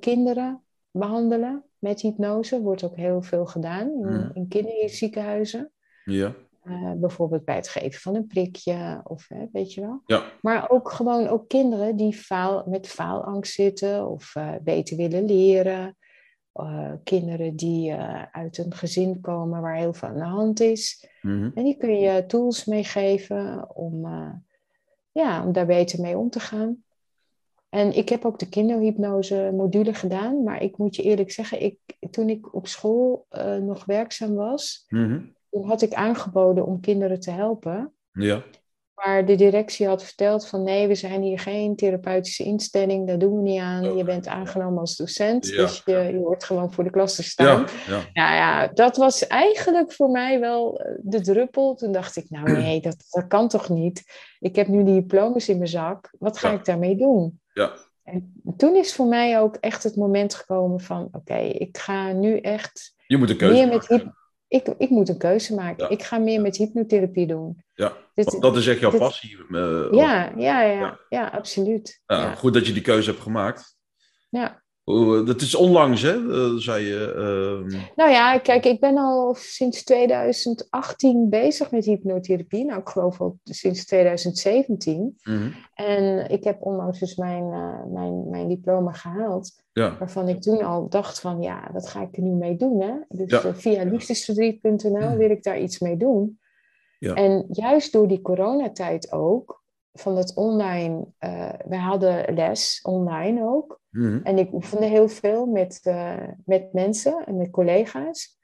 kinderen behandelen met hypnose. Wordt ook heel veel gedaan in, mm. in kinderziekenhuizen. Ja. Uh, bijvoorbeeld bij het geven van een prikje, of hè, weet je wel. Ja. Maar ook gewoon ook kinderen die faal, met faalangst zitten of uh, beter willen leren. Uh, kinderen die uit een gezin komen waar heel veel aan de hand is. Mm -hmm. En die kun je tools meegeven om, ja, om daar beter mee om te gaan. En ik heb ook de kinderhypnose module gedaan. Maar ik moet je eerlijk zeggen, ik, toen ik op school nog werkzaam was... Mm -hmm toen had ik aangeboden om kinderen te helpen. Ja. Maar de directie had verteld van nee, we zijn hier geen therapeutische instelling, daar doen we niet aan. Oh. Je bent aangenomen als docent, ja. dus je, je hoort gewoon voor de klas te staan. Ja, ja. Nou ja, dat was eigenlijk voor mij wel de druppel. Toen dacht ik, nou nee, dat, dat kan toch niet? Ik heb nu die diplomas in mijn zak, wat ga ik daarmee doen? Ja. En toen is voor mij ook echt het moment gekomen van, oké, ik ga nu echt Je moet een keuze meer met maken. ik, ik moet een keuze maken. Ja. Ik ga meer met hypnotherapie doen. Ja, Dit- dat is echt jouw dit- passie. eh, ja, ja, ja, Ja. ja, absoluut. Goed dat je die keuze hebt gemaakt. ja. Eh, Dat is onlangs, hè? eh, zei je. ehm, Nou ja, kijk, ik ben al sinds 2018 bezig met hypnotherapie. Nou, ik geloof al sinds 2017. mhm. En ik heb onlangs dus mijn, eh, mijn, mijn diploma gehaald. Ja, Waarvan ik toen al dacht van, ja, wat ga ik er nu mee doen, hè? Dus Ja. via liefdesverdriet.nl wil ik daar iets mee doen. Ja. En juist door die coronatijd ook, van het online... eh wij hadden les online ook. mhm. En ik oefende heel veel met, eh, met mensen en met collega's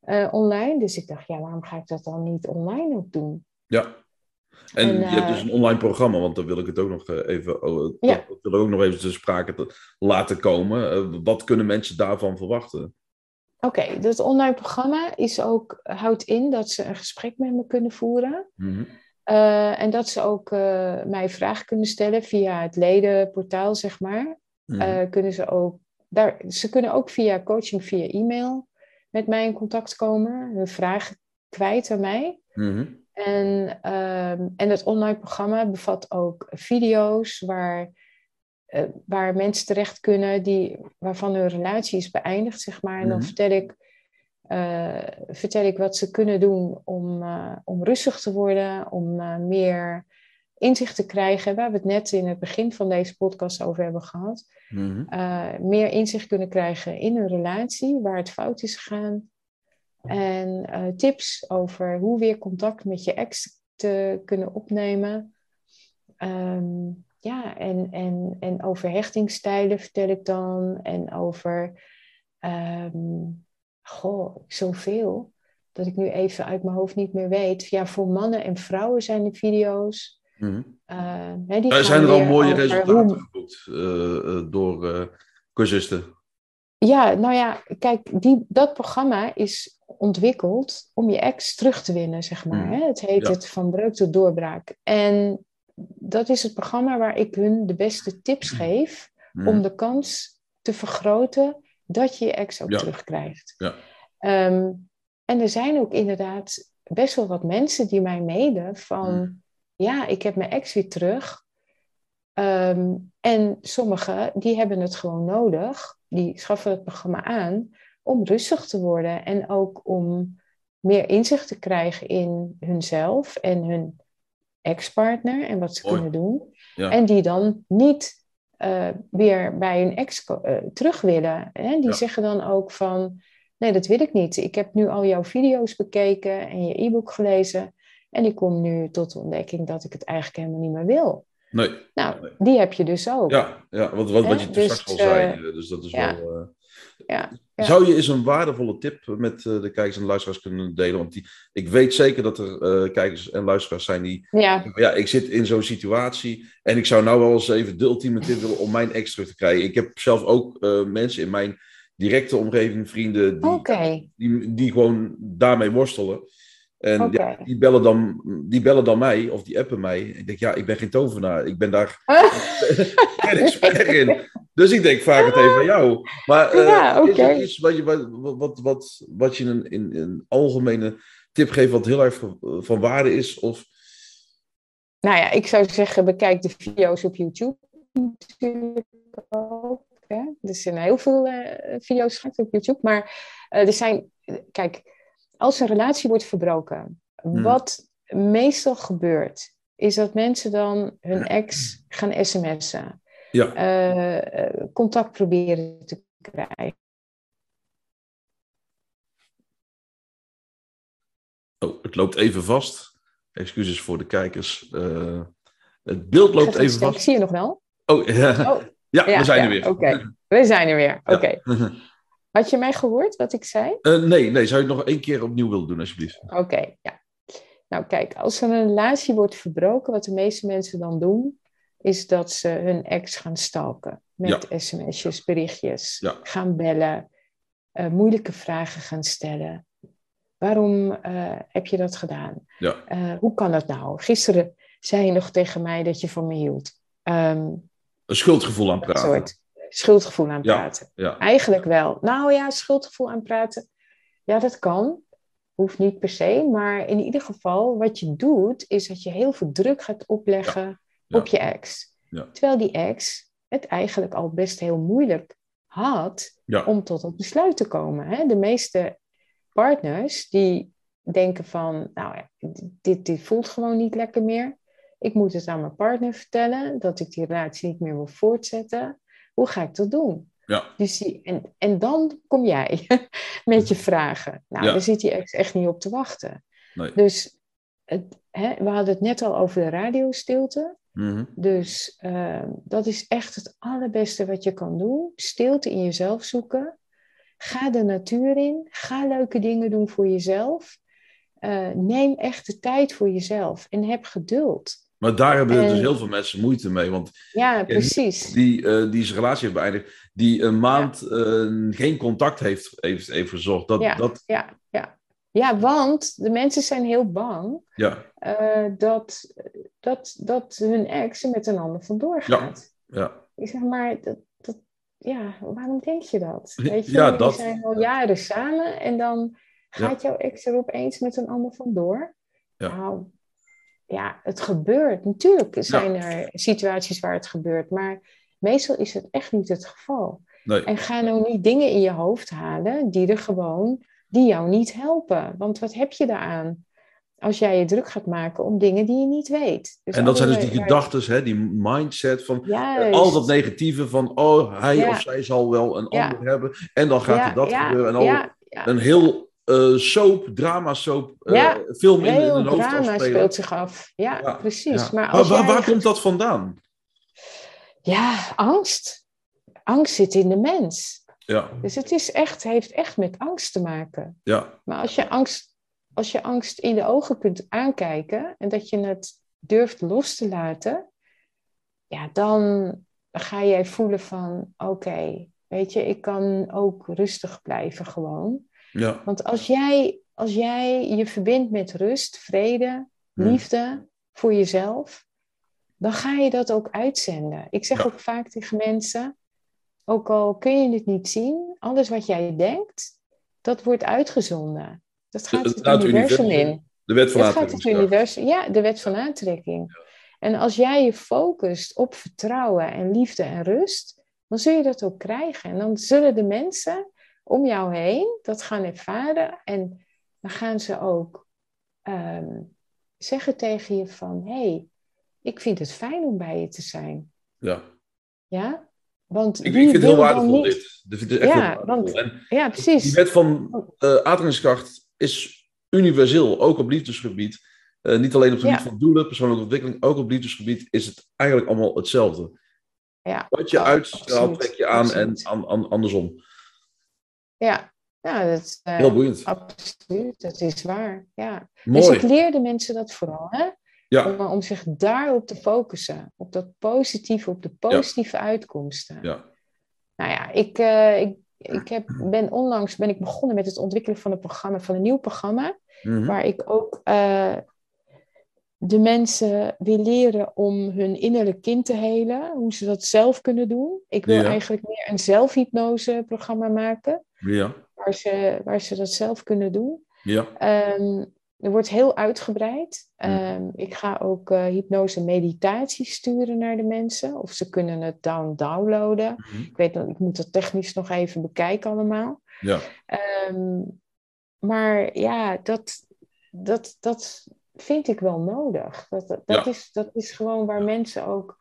eh, online. Dus ik dacht, ja, waarom ga ik dat dan niet online ook doen? ja. En, En, je hebt dus een online programma, want daar wil ik het ook nog even, oh, Ja. dat wil ik ook nog even te sprake te laten komen. Wat kunnen mensen daarvan verwachten? Oké, dat online programma is ook, houdt in dat ze een gesprek met me kunnen voeren. Mhm. Eh, en dat ze ook eh, mij vragen kunnen stellen via het ledenportaal, zeg maar. Mhm. Eh, kunnen ze, ook, daar, ze kunnen ook via coaching via e-mail met mij in contact komen. Hun vragen kwijt aan mij. Mhm. En, ehm, en het online programma bevat ook video's waar, waar mensen terecht kunnen die, waarvan hun relatie is beëindigd, zeg maar. En dan Mhm. vertel ik, eh, vertel ik wat ze kunnen doen om, eh, om rustig te worden, om eh, meer inzicht te krijgen, waar we het net in het begin van deze podcast over hebben gehad. Mhm. Meer inzicht kunnen krijgen in hun relatie, waar het fout is gegaan. En tips over hoe weer contact met je ex te kunnen opnemen. Ehm, ja, en, en, en over hechtingsstijlen vertel ik dan. En over, ehm, goh, zoveel. Dat ik nu even uit mijn hoofd niet meer weet. Ja, voor mannen en vrouwen zijn de video's. Mhm. Hè, die Er zijn er al mooie resultaten geboekt eh, eh, door eh cursisten. Ja, nou ja, kijk, die, dat programma is ontwikkeld om je ex terug te winnen, zeg maar. Mm. Hè? Het heet Ja. het Van Breuk tot Doorbraak. En dat is het programma waar ik hun de beste tips geef Mhm. om de kans te vergroten dat je je ex ook Ja. terugkrijgt. Ja. Ehm, en er zijn ook inderdaad best wel wat mensen die mij mailen van... Mm. Ja, ik heb mijn ex weer terug. Ehm, en sommigen die hebben het gewoon nodig. Die schaffen het programma aan om rustig te worden. En ook om meer inzicht te krijgen in hunzelf en hun ex-partner. En wat ze Mooi. kunnen doen. Ja. En die dan niet eh, weer bij hun ex eh, terug willen. Hè? Die Ja. zeggen dan ook van... Nee, dat wil ik niet. Ik heb nu al jouw video's bekeken en je e-book gelezen. En ik kom nu tot de ontdekking dat ik het eigenlijk helemaal niet meer wil. Nee, Nou, Nee. die heb je dus ook. ja, ja wat, wat, je Dus, straks al zei. eh, Dus dat is ja. wel... Ja, ja. Zou je eens een waardevolle tip met eh, de kijkers en luisteraars kunnen delen? Want die, ik weet zeker dat er eh, kijkers en luisteraars zijn die... ja. Ja, ik zit in zo'n situatie en ik zou nou wel eens even de ultieme tip willen om mijn ex terug te krijgen. Ik heb zelf ook eh, mensen in mijn directe omgeving, vrienden, die, die, die gewoon daarmee worstelen. En ja, die, bellen dan, die bellen dan mij of die appen mij. Ik denk, ja, ik ben geen tovenaar. Ik ben daar (laughs) (laughs) geen expert in. Dus ik denk, vraag het even aan jou. Maar eh, Ja, is er iets wat je, wat, wat, wat, wat je een, in een algemene tip geeft wat heel erg van, van waarde is? Of, nou ja, ik zou zeggen, bekijk de video's op YouTube natuurlijk ook. Hè? Er zijn heel veel eh, video's op YouTube. Maar eh, er zijn, kijk, als een relatie wordt verbroken, Hmm. wat meestal gebeurt, is dat mensen dan hun ex gaan sms'en. ja, eh, contact proberen te krijgen. oh, het loopt even vast. Excuses voor de kijkers. Eh, het beeld loopt even vast. Zie je nog wel? Oh, ja, Oh, ja, ja, we zijn ja, er weer. Oké, we zijn er weer. Oké. (laughs) Had je mij gehoord wat ik zei? Eh, nee, nee, zou je het nog één keer opnieuw willen doen, alsjeblieft? Oké, ja. Nou kijk, als er een relatie wordt verbroken, wat de meeste mensen dan doen, is dat ze hun ex gaan stalken. Met sms'jes, berichtjes, Ja. gaan bellen, eh, moeilijke vragen gaan stellen. Waarom eh, heb je dat gedaan? Ja. Hoe kan dat nou? Gisteren zei je nog tegen mij dat je van me hield. Ehm, Een schuldgevoel aan praten. Soort schuldgevoel aan praten. Ja. Eigenlijk wel. Nou ja, schuldgevoel aan praten. Ja, dat kan. Hoeft niet per se. Maar in ieder geval, wat je doet, is dat je heel veel druk gaat opleggen op je ex. Ja. Terwijl die ex het eigenlijk al best heel moeilijk had om tot een besluit te komen. Hè? De meeste partners die denken van, nou ja, dit, dit voelt gewoon niet lekker meer. Ik moet het aan mijn partner vertellen dat ik die relatie niet meer wil voortzetten. Hoe ga ik dat doen? Ja. Dus die, en, en dan kom jij (laughs) met je vragen. Nou, Ja. daar zit ex echt niet op te wachten. Nee. Dus het, hè, we hadden het net al over de radiostilte. Mhm. Dus ehm, dat is echt het allerbeste wat je kan doen. Stilte in jezelf zoeken. Ga de natuur in. Ga leuke dingen doen voor jezelf. Eh, neem echt de tijd voor jezelf en heb geduld. Maar daar hebben En- dus heel veel mensen moeite mee. Want Ja, precies. die, eh, die zijn relatie heeft beëindigd, die een maand eh, geen contact heeft, heeft, heeft verzorgd. Dat, Ja. dat, Ja, ja. ja, want de mensen zijn heel bang ja, eh, dat, dat, dat hun ex er met een ander vandoor gaat. ja. Ik zeg maar, dat, dat, ja, waarom denk je dat? Ja, Weet je, ja, dat- zijn al jaren samen en dan gaat jouw ex er opeens met een ander vandoor. Ja. Nou, ja, het gebeurt. Natuurlijk zijn er situaties waar het gebeurt, maar meestal is het echt niet het geval. Nee. En ga nou niet dingen in je hoofd halen die er gewoon, die jou niet helpen. Want wat heb je daaraan? Als jij je druk gaat maken om dingen die je niet weet. Dus En dat zijn dus die gedachten, hè, die mindset van Juist. al dat negatieve van, oh, hij Ja. of zij zal wel een Ja. ander hebben. En dan gaat er dat gebeuren. En al een heel eh, soap, drama soap, eh, Ja, film in, in hoofd drama afspelen. speelt zich af. Ja, Ja, precies. Ja. Maar waar, waar, komt dat vandaan? Ja, angst. Angst zit in de mens. Ja, Dus het is echt, heeft echt met angst te maken. ja, Maar als je angst, als je angst in de ogen kunt aankijken en dat je het durft los te laten, ja, dan ga jij voelen van, oké, weet je, ik kan ook rustig blijven gewoon. Ja. Want als jij, als jij je verbindt met rust, vrede, Hmm. liefde voor jezelf, dan ga je dat ook uitzenden. Ik zeg Ja. ook vaak tegen mensen, ook al kun je het niet zien, alles wat jij denkt, dat wordt uitgezonden. Dat gaat Het het, universum in. De wet van Dat gaat het universum, ja, de wet van aantrekking. En als jij je focust op vertrouwen en liefde en rust, dan zul je dat ook krijgen. En dan zullen de mensen om jou heen dat gaan ervaren. En dan gaan ze ook ehm, zeggen tegen je van, hé, hey, ik vind het fijn om bij je te zijn. Ja. Ja? Want Ik, ik vind het heel waardevol niet- dit. Dit ik echt Ja, heel waardevol. want- En Ja, precies. die wet van aantrekkingskracht is universeel, ook op liefdesgebied. Eh, niet alleen op het gebied Ja. van doelen, persoonlijke ontwikkeling, ook op liefdesgebied is het eigenlijk allemaal hetzelfde. Ja, Wat je uitstraalt, trek je aan en absoluut. an- an- andersom. Ja. ja dat, eh, Heel boeiend. absoluut, dat is waar. Ja. Dus ik leerde mensen dat vooral, hè? Ja, Om, om zich daarop te focussen. Op dat positieve, op de positieve uitkomsten. ja. Nou ja, ik, eh, ik, (clears throat) ik heb, ben onlangs ben ik begonnen met het ontwikkelen van een programma, van een nieuw programma. Mhm. Waar ik ook eh, de mensen wil leren om hun innerlijk kind te helen. Hoe ze dat zelf kunnen doen. Ik wil Ja. eigenlijk meer een zelfhypnose programma maken. Ja, Waar ze, waar ze dat zelf kunnen doen. ja. Ehm, er wordt heel uitgebreid. Hmm. Ehm, ik ga ook eh, hypnose meditatie sturen naar de mensen. Of ze kunnen het down downloaden. Mhm. Ik weet nog, ik moet dat technisch nog even bekijken allemaal. ja. Ehm, maar ja, dat, dat, dat vind ik wel nodig. Dat, dat, dat Ja. is, dat is gewoon waar mensen ook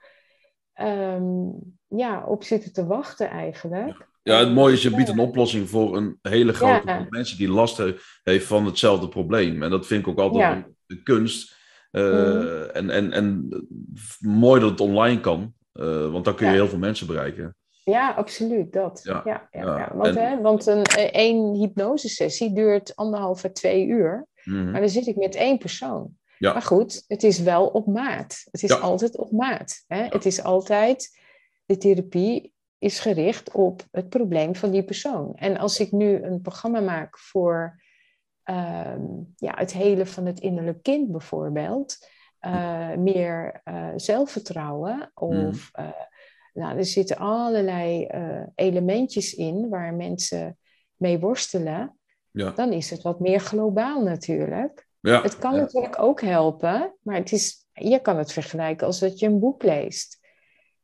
ja, op zitten te wachten eigenlijk. Ja, het mooie is, je biedt een oplossing voor een hele grote groep mensen die last he- heeft van hetzelfde probleem. En dat vind ik ook altijd een, kunst. Eh, Mhm. en, en, en mooi dat het online kan, eh, want dan kun je heel veel mensen bereiken. Ja, absoluut, dat. Ja, Ja, ja. Want, En- hè, want een, eh, één hypnosesessie duurt anderhalf à twee uur. Mhm. Maar dan zit ik met één persoon. Ja. Maar goed, het is wel op maat. Het is altijd op maat. Hè? Het is altijd, de therapie is gericht op het probleem van die persoon. En als ik nu een programma maak voor ehm, ja, het hele van het innerlijk kind bijvoorbeeld, eh, meer eh, zelfvertrouwen of eh, nou, er zitten allerlei elementjes in waar mensen mee worstelen. Ja. Dan is het wat meer globaal natuurlijk. Ja, het kan natuurlijk ook helpen, maar het is, je kan het vergelijken als dat je een boek leest.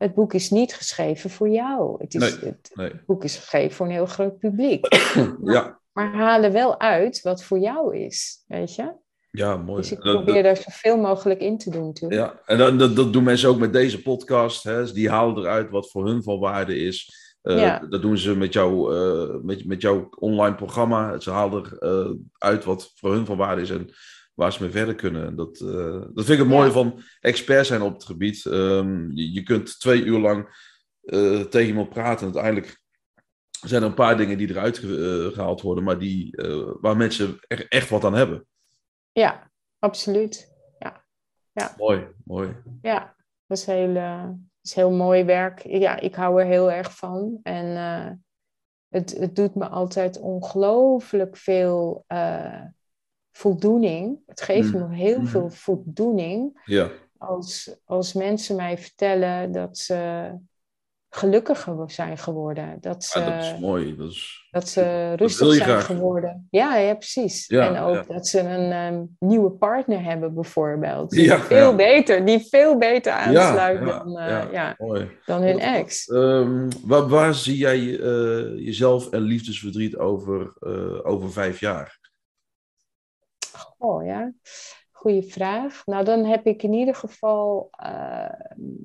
Het boek is niet geschreven voor jou. Het, is, het boek is geschreven voor een heel groot publiek. (clears throat) ja. Maar halen wel uit wat voor jou is, weet je? Ja, mooi. Dus ik probeer daar zoveel mogelijk in te doen. Natuurlijk. Ja, en dat, dat, dat, doen mensen ook met deze podcast. Hè? Die halen eruit wat voor hun van waarde is. Uh, Dat doen ze met, jou, uh, met, met jouw online programma. Ze halen eruit uh, uit wat voor hun van waarde is en waar ze mee verder kunnen. Dat, dat vind ik het mooie van expert zijn op het gebied. Um, je, je, kunt twee uur lang tegen iemand praten. En uiteindelijk zijn er een paar dingen die eruit gehaald worden, maar die, waar mensen er echt wat aan hebben. Ja, absoluut. Ja. Ja. Mooi, mooi. Ja, dat is heel is heel mooi werk. Ja, ik hou er heel erg van. En uh, het, het doet me altijd ongelooflijk veel uh, voldoening. Het geeft mm. me heel mm. veel voldoening. Ja. Als, als mensen mij vertellen dat ze gelukkiger zijn geworden. Dat ze, dat is mooi. Dat, is, dat ze rustig zijn geworden. Ja, ja precies. en ook dat ze een ehm, nieuwe partner hebben bijvoorbeeld. Die veel beter, die veel beter aansluit dan, uh, ja, dan hun ex. Um, waar, waar, zie jij uh, jezelf en liefdesverdriet over, uh, over vijf jaar? Oh ja. Goeie vraag. Nou, dan heb ik in ieder geval uh,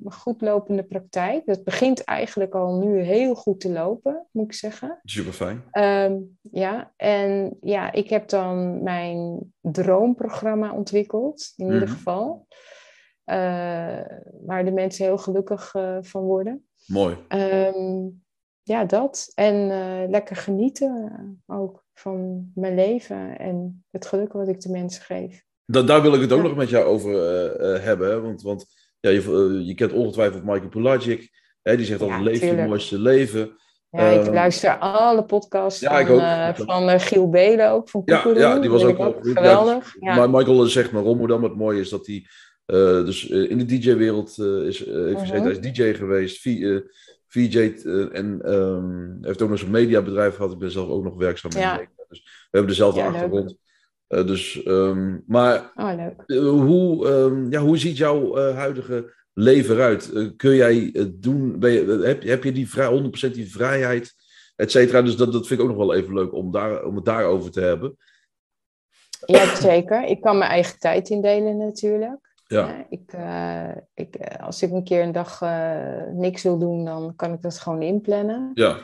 een goed lopende praktijk. Dat begint eigenlijk al nu heel goed te lopen, moet ik zeggen. Super fijn. Ehm, ja, en ja, ik heb dan mijn droomprogramma ontwikkeld, in ieder mhm. geval. Uh, waar de mensen heel gelukkig uh, van worden. Mooi. Um, ja, dat. En lekker genieten ook van mijn leven en het geluk wat ik de mensen geef daar wil ik het ook nog met jou over uh, uh, hebben. Want, want ja, je, uh, je kent ongetwijfeld Michael Pulagic. Hè, die zegt dat ja, leef je mooiste leven. Ja, ik ehm, luister alle podcasts ja, van, van Giel Belen ook, van ja, ja, die was ook, ook geweldig. Ja, Michael zegt maar rolmodel, maar het mooie is dat hij dus in de DJ-wereld is, heeft -huh. gezeten. Hij is DJ geweest, VJ en um, heeft ook nog zo'n mediabedrijf gehad. Ik ben zelf ook nog werkzaam in ja. Dus we hebben dezelfde achtergrond. Uh, dus, um, maar oh. Uh, hoe, um, ja, hoe ziet jouw uh, huidige leven eruit? kun jij het doen? Ben je, heb, heb je die vrij, 100% die vrijheid, et cetera? Dus dat, dat vind ik ook nog wel even leuk om, daar, om het daarover te hebben. Ja, zeker. Ik kan mijn eigen tijd indelen natuurlijk. Ja. ik, ik, als ik een keer een dag niks wil doen, dan kan ik dat gewoon inplannen. Ja.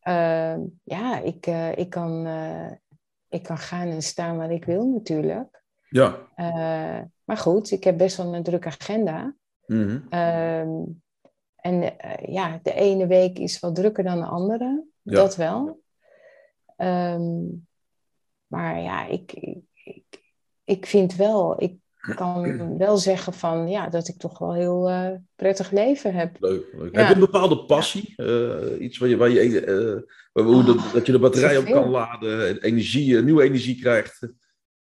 Ehm, ja, ik, ik kan ik kan gaan en staan waar ik wil natuurlijk. Ja. Uh, maar goed, ik heb best wel een drukke agenda. Mm -hmm. um, en uh, ja, de ene week is wat drukker dan de andere. Ja. Dat wel. Um, maar ja, ik, ik, ik vind wel, ik kan wel zeggen van ja, dat ik toch wel heel uh, prettig leven heb. Leuk. leuk. Ja. Heb je een bepaalde passie? Uh, iets waar je, waar je, uh, hoe oh, dat, dat, je de batterij op kan laden, energie, nieuwe energie krijgt?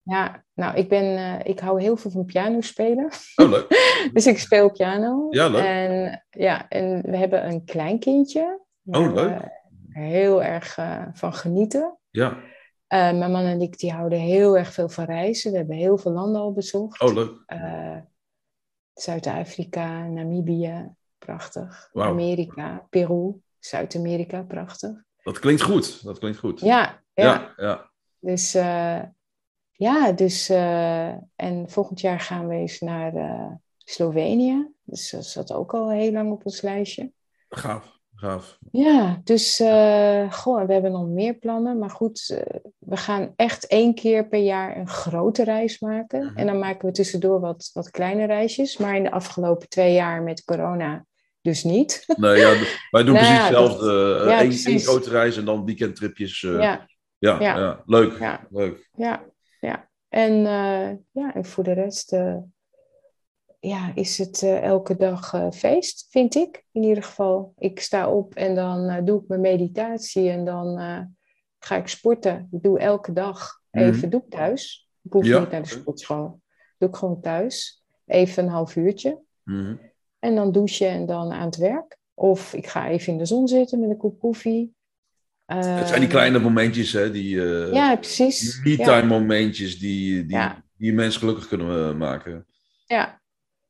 Ja, nou, ik, ben, ik hou heel veel van piano spelen. Oh, leuk. (laughs) dus ik speel piano. Ja, leuk. En, ja, en we hebben een kleinkindje. Oh, leuk. heel erg van genieten. Ja. Uh, mijn man en ik die houden heel erg veel van reizen. We hebben heel veel landen al bezocht. Oh, leuk. Uh, Zuid-Afrika, Namibië, prachtig. Wow. Amerika, Peru, Zuid-Amerika, prachtig. Dat klinkt goed. Dat klinkt goed. Ja, ja. ja, ja. Dus uh, ja, dus en volgend jaar gaan we eens naar Slovenië. Dus dat zat ook al heel lang op ons lijstje. Gaaf. Gaaf. Ja, dus uh, goh, we hebben nog meer plannen. Maar goed, uh, we gaan echt één keer per jaar een grote reis maken. Mhm. En dan maken we tussendoor wat, wat kleine reisjes. Maar in de afgelopen twee jaar met corona dus niet. Nee, ja, wij doen (laughs) nou precies hetzelfde. Ja, Eén grote reis en dan weekendtripjes. Ja. Ja, ja. ja. leuk. Ja. leuk. Ja, ja. En, ja, en voor de rest ja, is het uh, elke dag uh, feest, vind ik in ieder geval. Ik sta op en dan uh, doe ik mijn meditatie en dan ga ik sporten. Ik doe elke dag even, mm. doe ik thuis. Ik hoef ja. niet naar de sportschool. Doe ik gewoon thuis. Even een half uurtje. Mm. En dan douchen en dan aan het werk. Of ik ga even in de zon zitten met een kop koffie. het zijn die kleine momentjes, hè? Die, uh, ja, precies. Me-time ja. momentjes die, die, ja. die mensen gelukkig kunnen maken. Ja,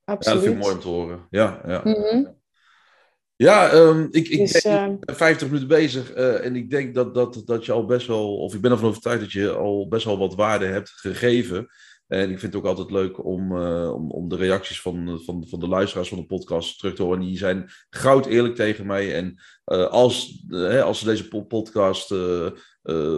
absoluut. Ja, dat vind ik mooi om te horen. Ja, ja. Mm -hmm. Ja, um, ik, ik dus, ben uh, 50 minuten bezig uh, en ik denk dat, dat, dat je al best wel, of ik ben ervan overtuigd dat je al best wel wat waarde hebt gegeven. En ik vind het ook altijd leuk om, uh, om, om de reacties van, van, van de luisteraars van de podcast terug te horen. Die zijn goud eerlijk tegen mij. En uh, als, als ze deze podcast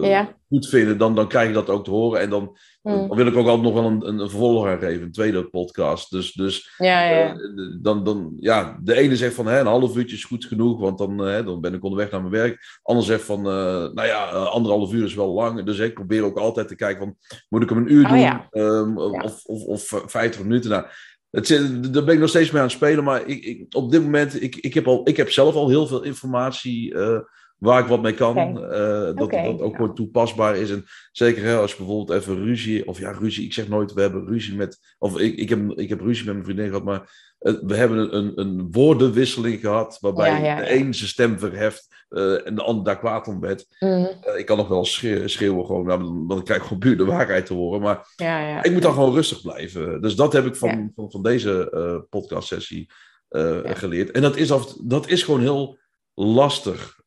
ja. goed vinden, dan, dan krijg ik dat ook te horen. En dan, mm. dan wil ik ook altijd nog wel een, een, een vervolg aan geven, een tweede podcast. Dus, dus ja, ja. dan, dan, ja, de ene zegt van hè, een half uurtje is goed genoeg, want dan, dan ben ik onderweg naar mijn werk. Ander zegt van, nou ja, anderhalf uur is wel lang. Dus ik probeer ook altijd te kijken van, moet ik hem een uur doen? Oh, um, of, of, of 50 minuten. Nou, het, daar ben ik nog steeds mee aan het spelen. Maar ik, ik, op dit moment, ik, ik, heb al, ik heb zelf al heel veel informatie waar ik wat mee kan. Okay. Uh, dat, okay. dat ook gewoon toepasbaar is. En zeker hè, als je bijvoorbeeld even ruzie, of ja, ruzie, ik zeg nooit we hebben ruzie met, of ik, ik, heb, ik heb ruzie met mijn vriendin gehad, maar uh, we hebben een, een woordenwisseling gehad waarbij ja, ja, de een zijn stem verheft. Uh, en de ander daar kwaad om werd. Mm. Uh, ik kan nog wel schreeuwen, schreeuwen gewoon, nou, dan, dan krijg ik gewoon puur de waarheid te horen. Maar ja, ja, ik moet dan gewoon rustig blijven. Dus dat heb ik van, van, van, deze uh, podcastsessie geleerd. En dat is, af, dat is gewoon heel lastig.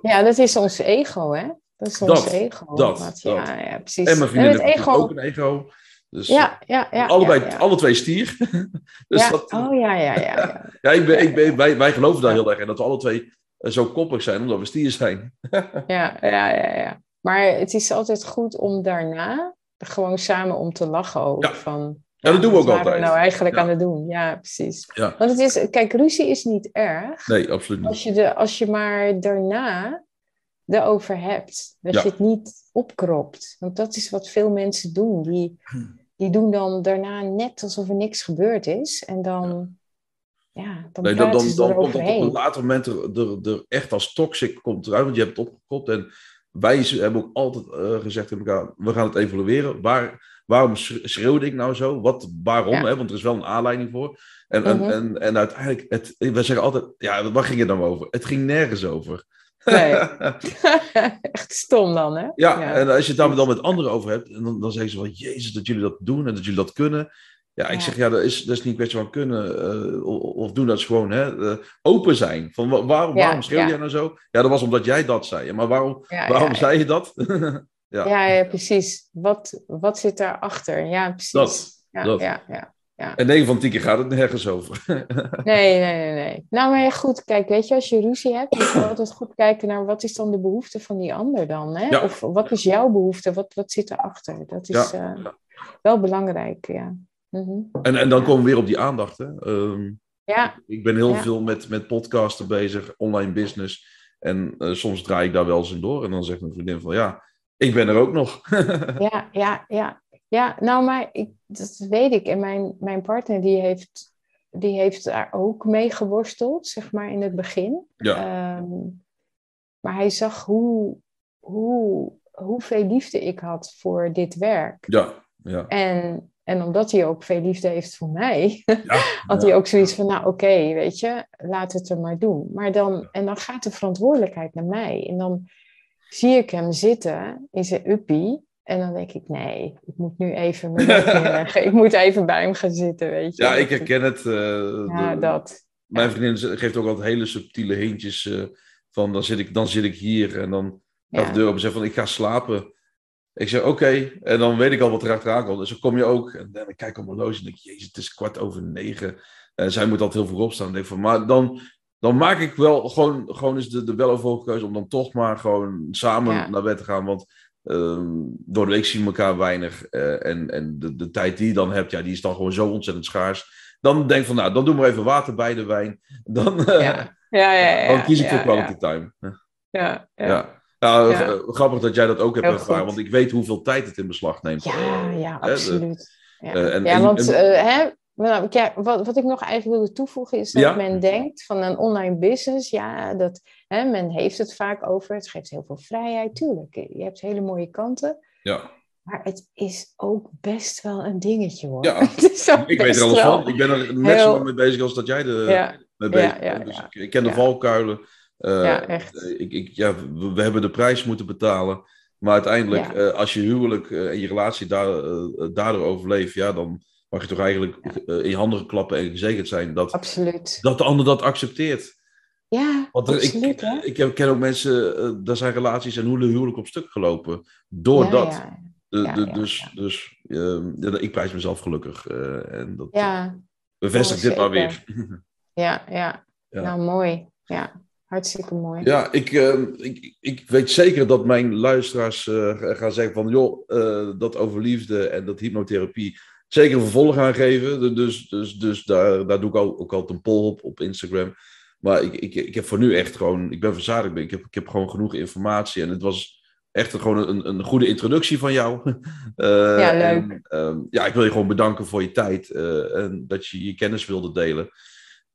Ja, dat is ons ego, hè? Dat is ons dat, ego. Dat, dat. Ja, ja, precies. En mijn vriendin heeft ego... ook een ego. Dus ja, ja, ja, allebei, ja, ja. alle twee stier. (laughs) dus ja. dat, oh ja, ja, ja. Ja, (laughs) ja ik ben, ik ben, wij, wij geloven daar heel erg in dat we alle twee zo koppig zijn, omdat we stier zijn. (laughs) ja, ja, ja, ja. Maar het is altijd goed om daarna gewoon samen om te lachen over. Van, Ja, dat doen we ook wat altijd. we nou eigenlijk Ja. aan het doen? Ja, precies. Ja. Want het is, kijk, ruzie is niet erg. Nee, absoluut niet. Als je, de, als je maar daarna erover hebt. Dat Ja. je het niet opkropt. Want dat is wat veel mensen doen. Die, die doen dan daarna net alsof er niks gebeurd is. En dan, ja, dan Nee, dan, dan, dan komt het op een later moment er, er, er echt als toxic komt eruit, want je hebt het opgekropt. En wij hebben ook altijd eh, gezegd tegen elkaar, we gaan het evalueren. Waar, waarom sch- schreeuwde ik nou zo? Wat, waarom? Ja. Hè? Want er is wel een aanleiding voor. En, Mhm. en, en uiteindelijk, het, we zeggen altijd, ja, waar ging het dan over? Het ging nergens over. Nee. (laughs) Echt stom dan, hè? Ja, en als je het daar dan met anderen over hebt, en dan, dan zeggen ze van, jezus, dat jullie dat doen en dat jullie dat kunnen. Ja, ik Ja. zeg, ja, dat is, dat is niet een kwestie van kunnen eh, of, doen. Dat is gewoon hè, eh, open zijn. Van, wa- waarom, waarom schreeuw jij nou zo? Ja, dat was omdat jij dat zei. Maar waarom, waarom zei je dat? (laughs) ja, Ja, ja, precies. Wat, wat zit daarachter? Ja, precies. Dat, ja, dat. Ja, ja. En 9 van 10 keer gaat het nergens over. (laughs) Nee, nee, nee, nee. Nou, maar ja, goed, kijk, weet je, als je ruzie hebt, moet je altijd goed kijken naar wat is dan de behoefte van die ander dan, hè? Of wat is jouw behoefte? Wat, wat zit erachter? Dat is eh, wel belangrijk, ja. Mhm. en, en dan komen we weer op die aandacht. Hè. Ehm, Ja, ik ben heel veel met, met podcasten bezig, online business. En eh, soms draai ik daar wel eens in door. En dan zegt mijn vriendin van, ja, ik ben er ook nog. (laughs) ja, ja, ja. Ja, nou, maar ik, dat weet ik. En mijn, mijn partner, die heeft, die heeft daar ook mee geworsteld, zeg maar, in het begin. ja, Ehm, maar hij zag hoe, hoe, hoeveel liefde ik had voor dit werk. ja, ja. En, en omdat hij ook veel liefde heeft voor mij, ja, (laughs) had ja. hij ook zoiets van, nou oké, weet je, laat het er maar doen. Maar dan, en dan gaat de verantwoordelijkheid naar mij. En dan zie ik hem zitten in zijn uppie. En dan denk ik, nee, ik moet nu even (laughs) neerleggen. Ik moet even bij hem gaan zitten, weet je. Ja, ik herken het. eh, Ja, de- dat. Mijn vriendin geeft ook altijd hele subtiele hintjes eh, van dan zit, ik, dan zit ik hier en dan gaat Ja. de deur open en zegt van ik ga slapen. Ik zeg oké en dan weet ik al wat er achteraan komt. Dus dan kom je ook en dan kijk ik op mijn horloge en denk ik, jezus het is kwart over negen. En zij moet altijd heel vroeg opstaan. En denk van, maar dan, dan maak ik wel gewoon, gewoon eens de, de weloverwogen keuze om dan toch maar gewoon samen Ja. naar bed te gaan. Want ehm, door de week zien we elkaar weinig. eh, en en de, de tijd die je dan hebt, ja, die is dan gewoon zo ontzettend schaars. Dan denk ik van, nou, dan doen we even water bij de wijn. Dan, eh, Ja, ja, ja. ja, dan kies ik voor quality ja. time. Ja, ja. Ja. Ja, Ja. eh, grappig dat jij dat ook hebt ervaren, want ik weet hoeveel tijd het in beslag neemt. Ja, ja, absoluut. Ja, en- ja en- want en- eh, hè, nou, ja, wat, wat ik nog eigenlijk wilde toevoegen is dat Ja. men denkt van een online business, ja, dat, hè, men heeft het vaak over, het geeft heel veel vrijheid, tuurlijk. Je hebt hele mooie kanten. Ja, Maar het is ook best wel een dingetje hoor. Ja, (laughs) ik weet er alles van. Ik ben er net zo lang mee bezig als dat jij er ja. mee bezig bent. Dus ik, ik, ken de valkuilen. Uh, ja, echt. Ik, ik, ja, we, hebben de prijs moeten betalen. Maar uiteindelijk, uh, als je huwelijk uh, en je relatie daar, daardoor overleeft, ja, dan mag je toch eigenlijk in je handen klappen en gezegend zijn dat, Absoluut. dat de ander dat accepteert. Ja, Want er, ik, ik, ik, ken ook mensen, uh, daar zijn relaties en huwelijk op stuk gelopen. Doordat. Ja, ja. De, de, dus dus uh, ik prijs mezelf gelukkig. Uh, en dat ja. bevestigt dit maar weer. (laughs) ja, ja, Nou, mooi. Ja, hartstikke mooi. Ja, ik, ik, ik weet zeker dat mijn luisteraars gaan zeggen van... joh, dat over liefde en dat hypnotherapie... zeker vervolg gaan geven. Dus, dus, dus daar, daar doe ik ook, ook altijd een poll op, op Instagram... Maar ik, ik, ik heb voor nu echt gewoon, ik ben verzadigd, ik heb, ik heb gewoon genoeg informatie. En het was echt gewoon een, een goede introductie van jou. Uh, (laughs) ja, leuk. En, uh, ja, ik wil je gewoon bedanken voor je tijd uh, en dat je je kennis wilde delen.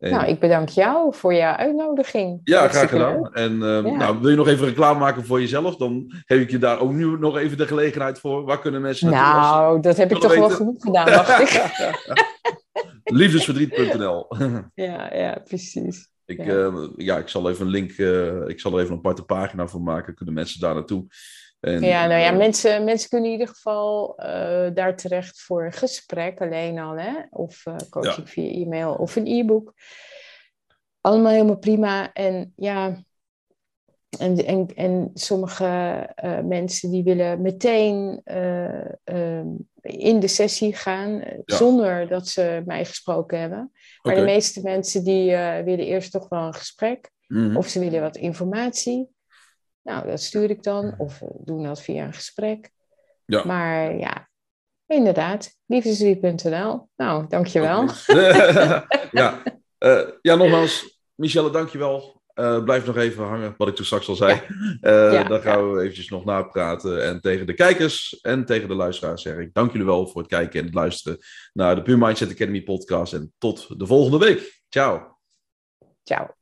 Nou, ik bedank jou voor je uitnodiging. Ja, graag gedaan. En ja. nou, wil je nog even reclame maken voor jezelf? Dan heb ik je daar ook nu nog even de gelegenheid voor. Waar kunnen mensen naartoe? Nou, dat heb ik toch weten? wel genoeg gedaan, dacht ik. (laughs) (laughs) Liefdesverdriet.nl (laughs) Ja, ja, precies. Ik, ja. Uh, ja. ik zal even een link, uh, ik zal er even een aparte pagina voor maken. Kunnen mensen daar naartoe. En, ja, nou ja, uh, mensen, mensen kunnen in ieder geval daar terecht voor een gesprek alleen al. Hè? Of coaching ja. via e-mail of een e-book. Allemaal helemaal prima. En ja, en, en, en sommige mensen die willen meteen in de sessie gaan ja. zonder dat ze mij gesproken hebben. Maar okay. de meeste mensen die uh, willen eerst toch wel een gesprek. Mm -hmm. Of ze willen wat informatie. Nou, dat stuur ik dan. Of doen dat via een gesprek. Ja. Maar ja, inderdaad. Liefdeslied.nl. Nou, dankjewel. Okay. (laughs) (laughs) ja. Uh, ja, nogmaals. Michelle, dankjewel. Uh, blijf nog even hangen, wat ik toen straks al zei. Ja. Uh, ja, dan gaan ja. we eventjes nog napraten. En tegen de kijkers en tegen de luisteraars zeg ik dank jullie wel voor het kijken en het luisteren naar de Pure Mindset Academy podcast. En tot de volgende week. Ciao. Ciao.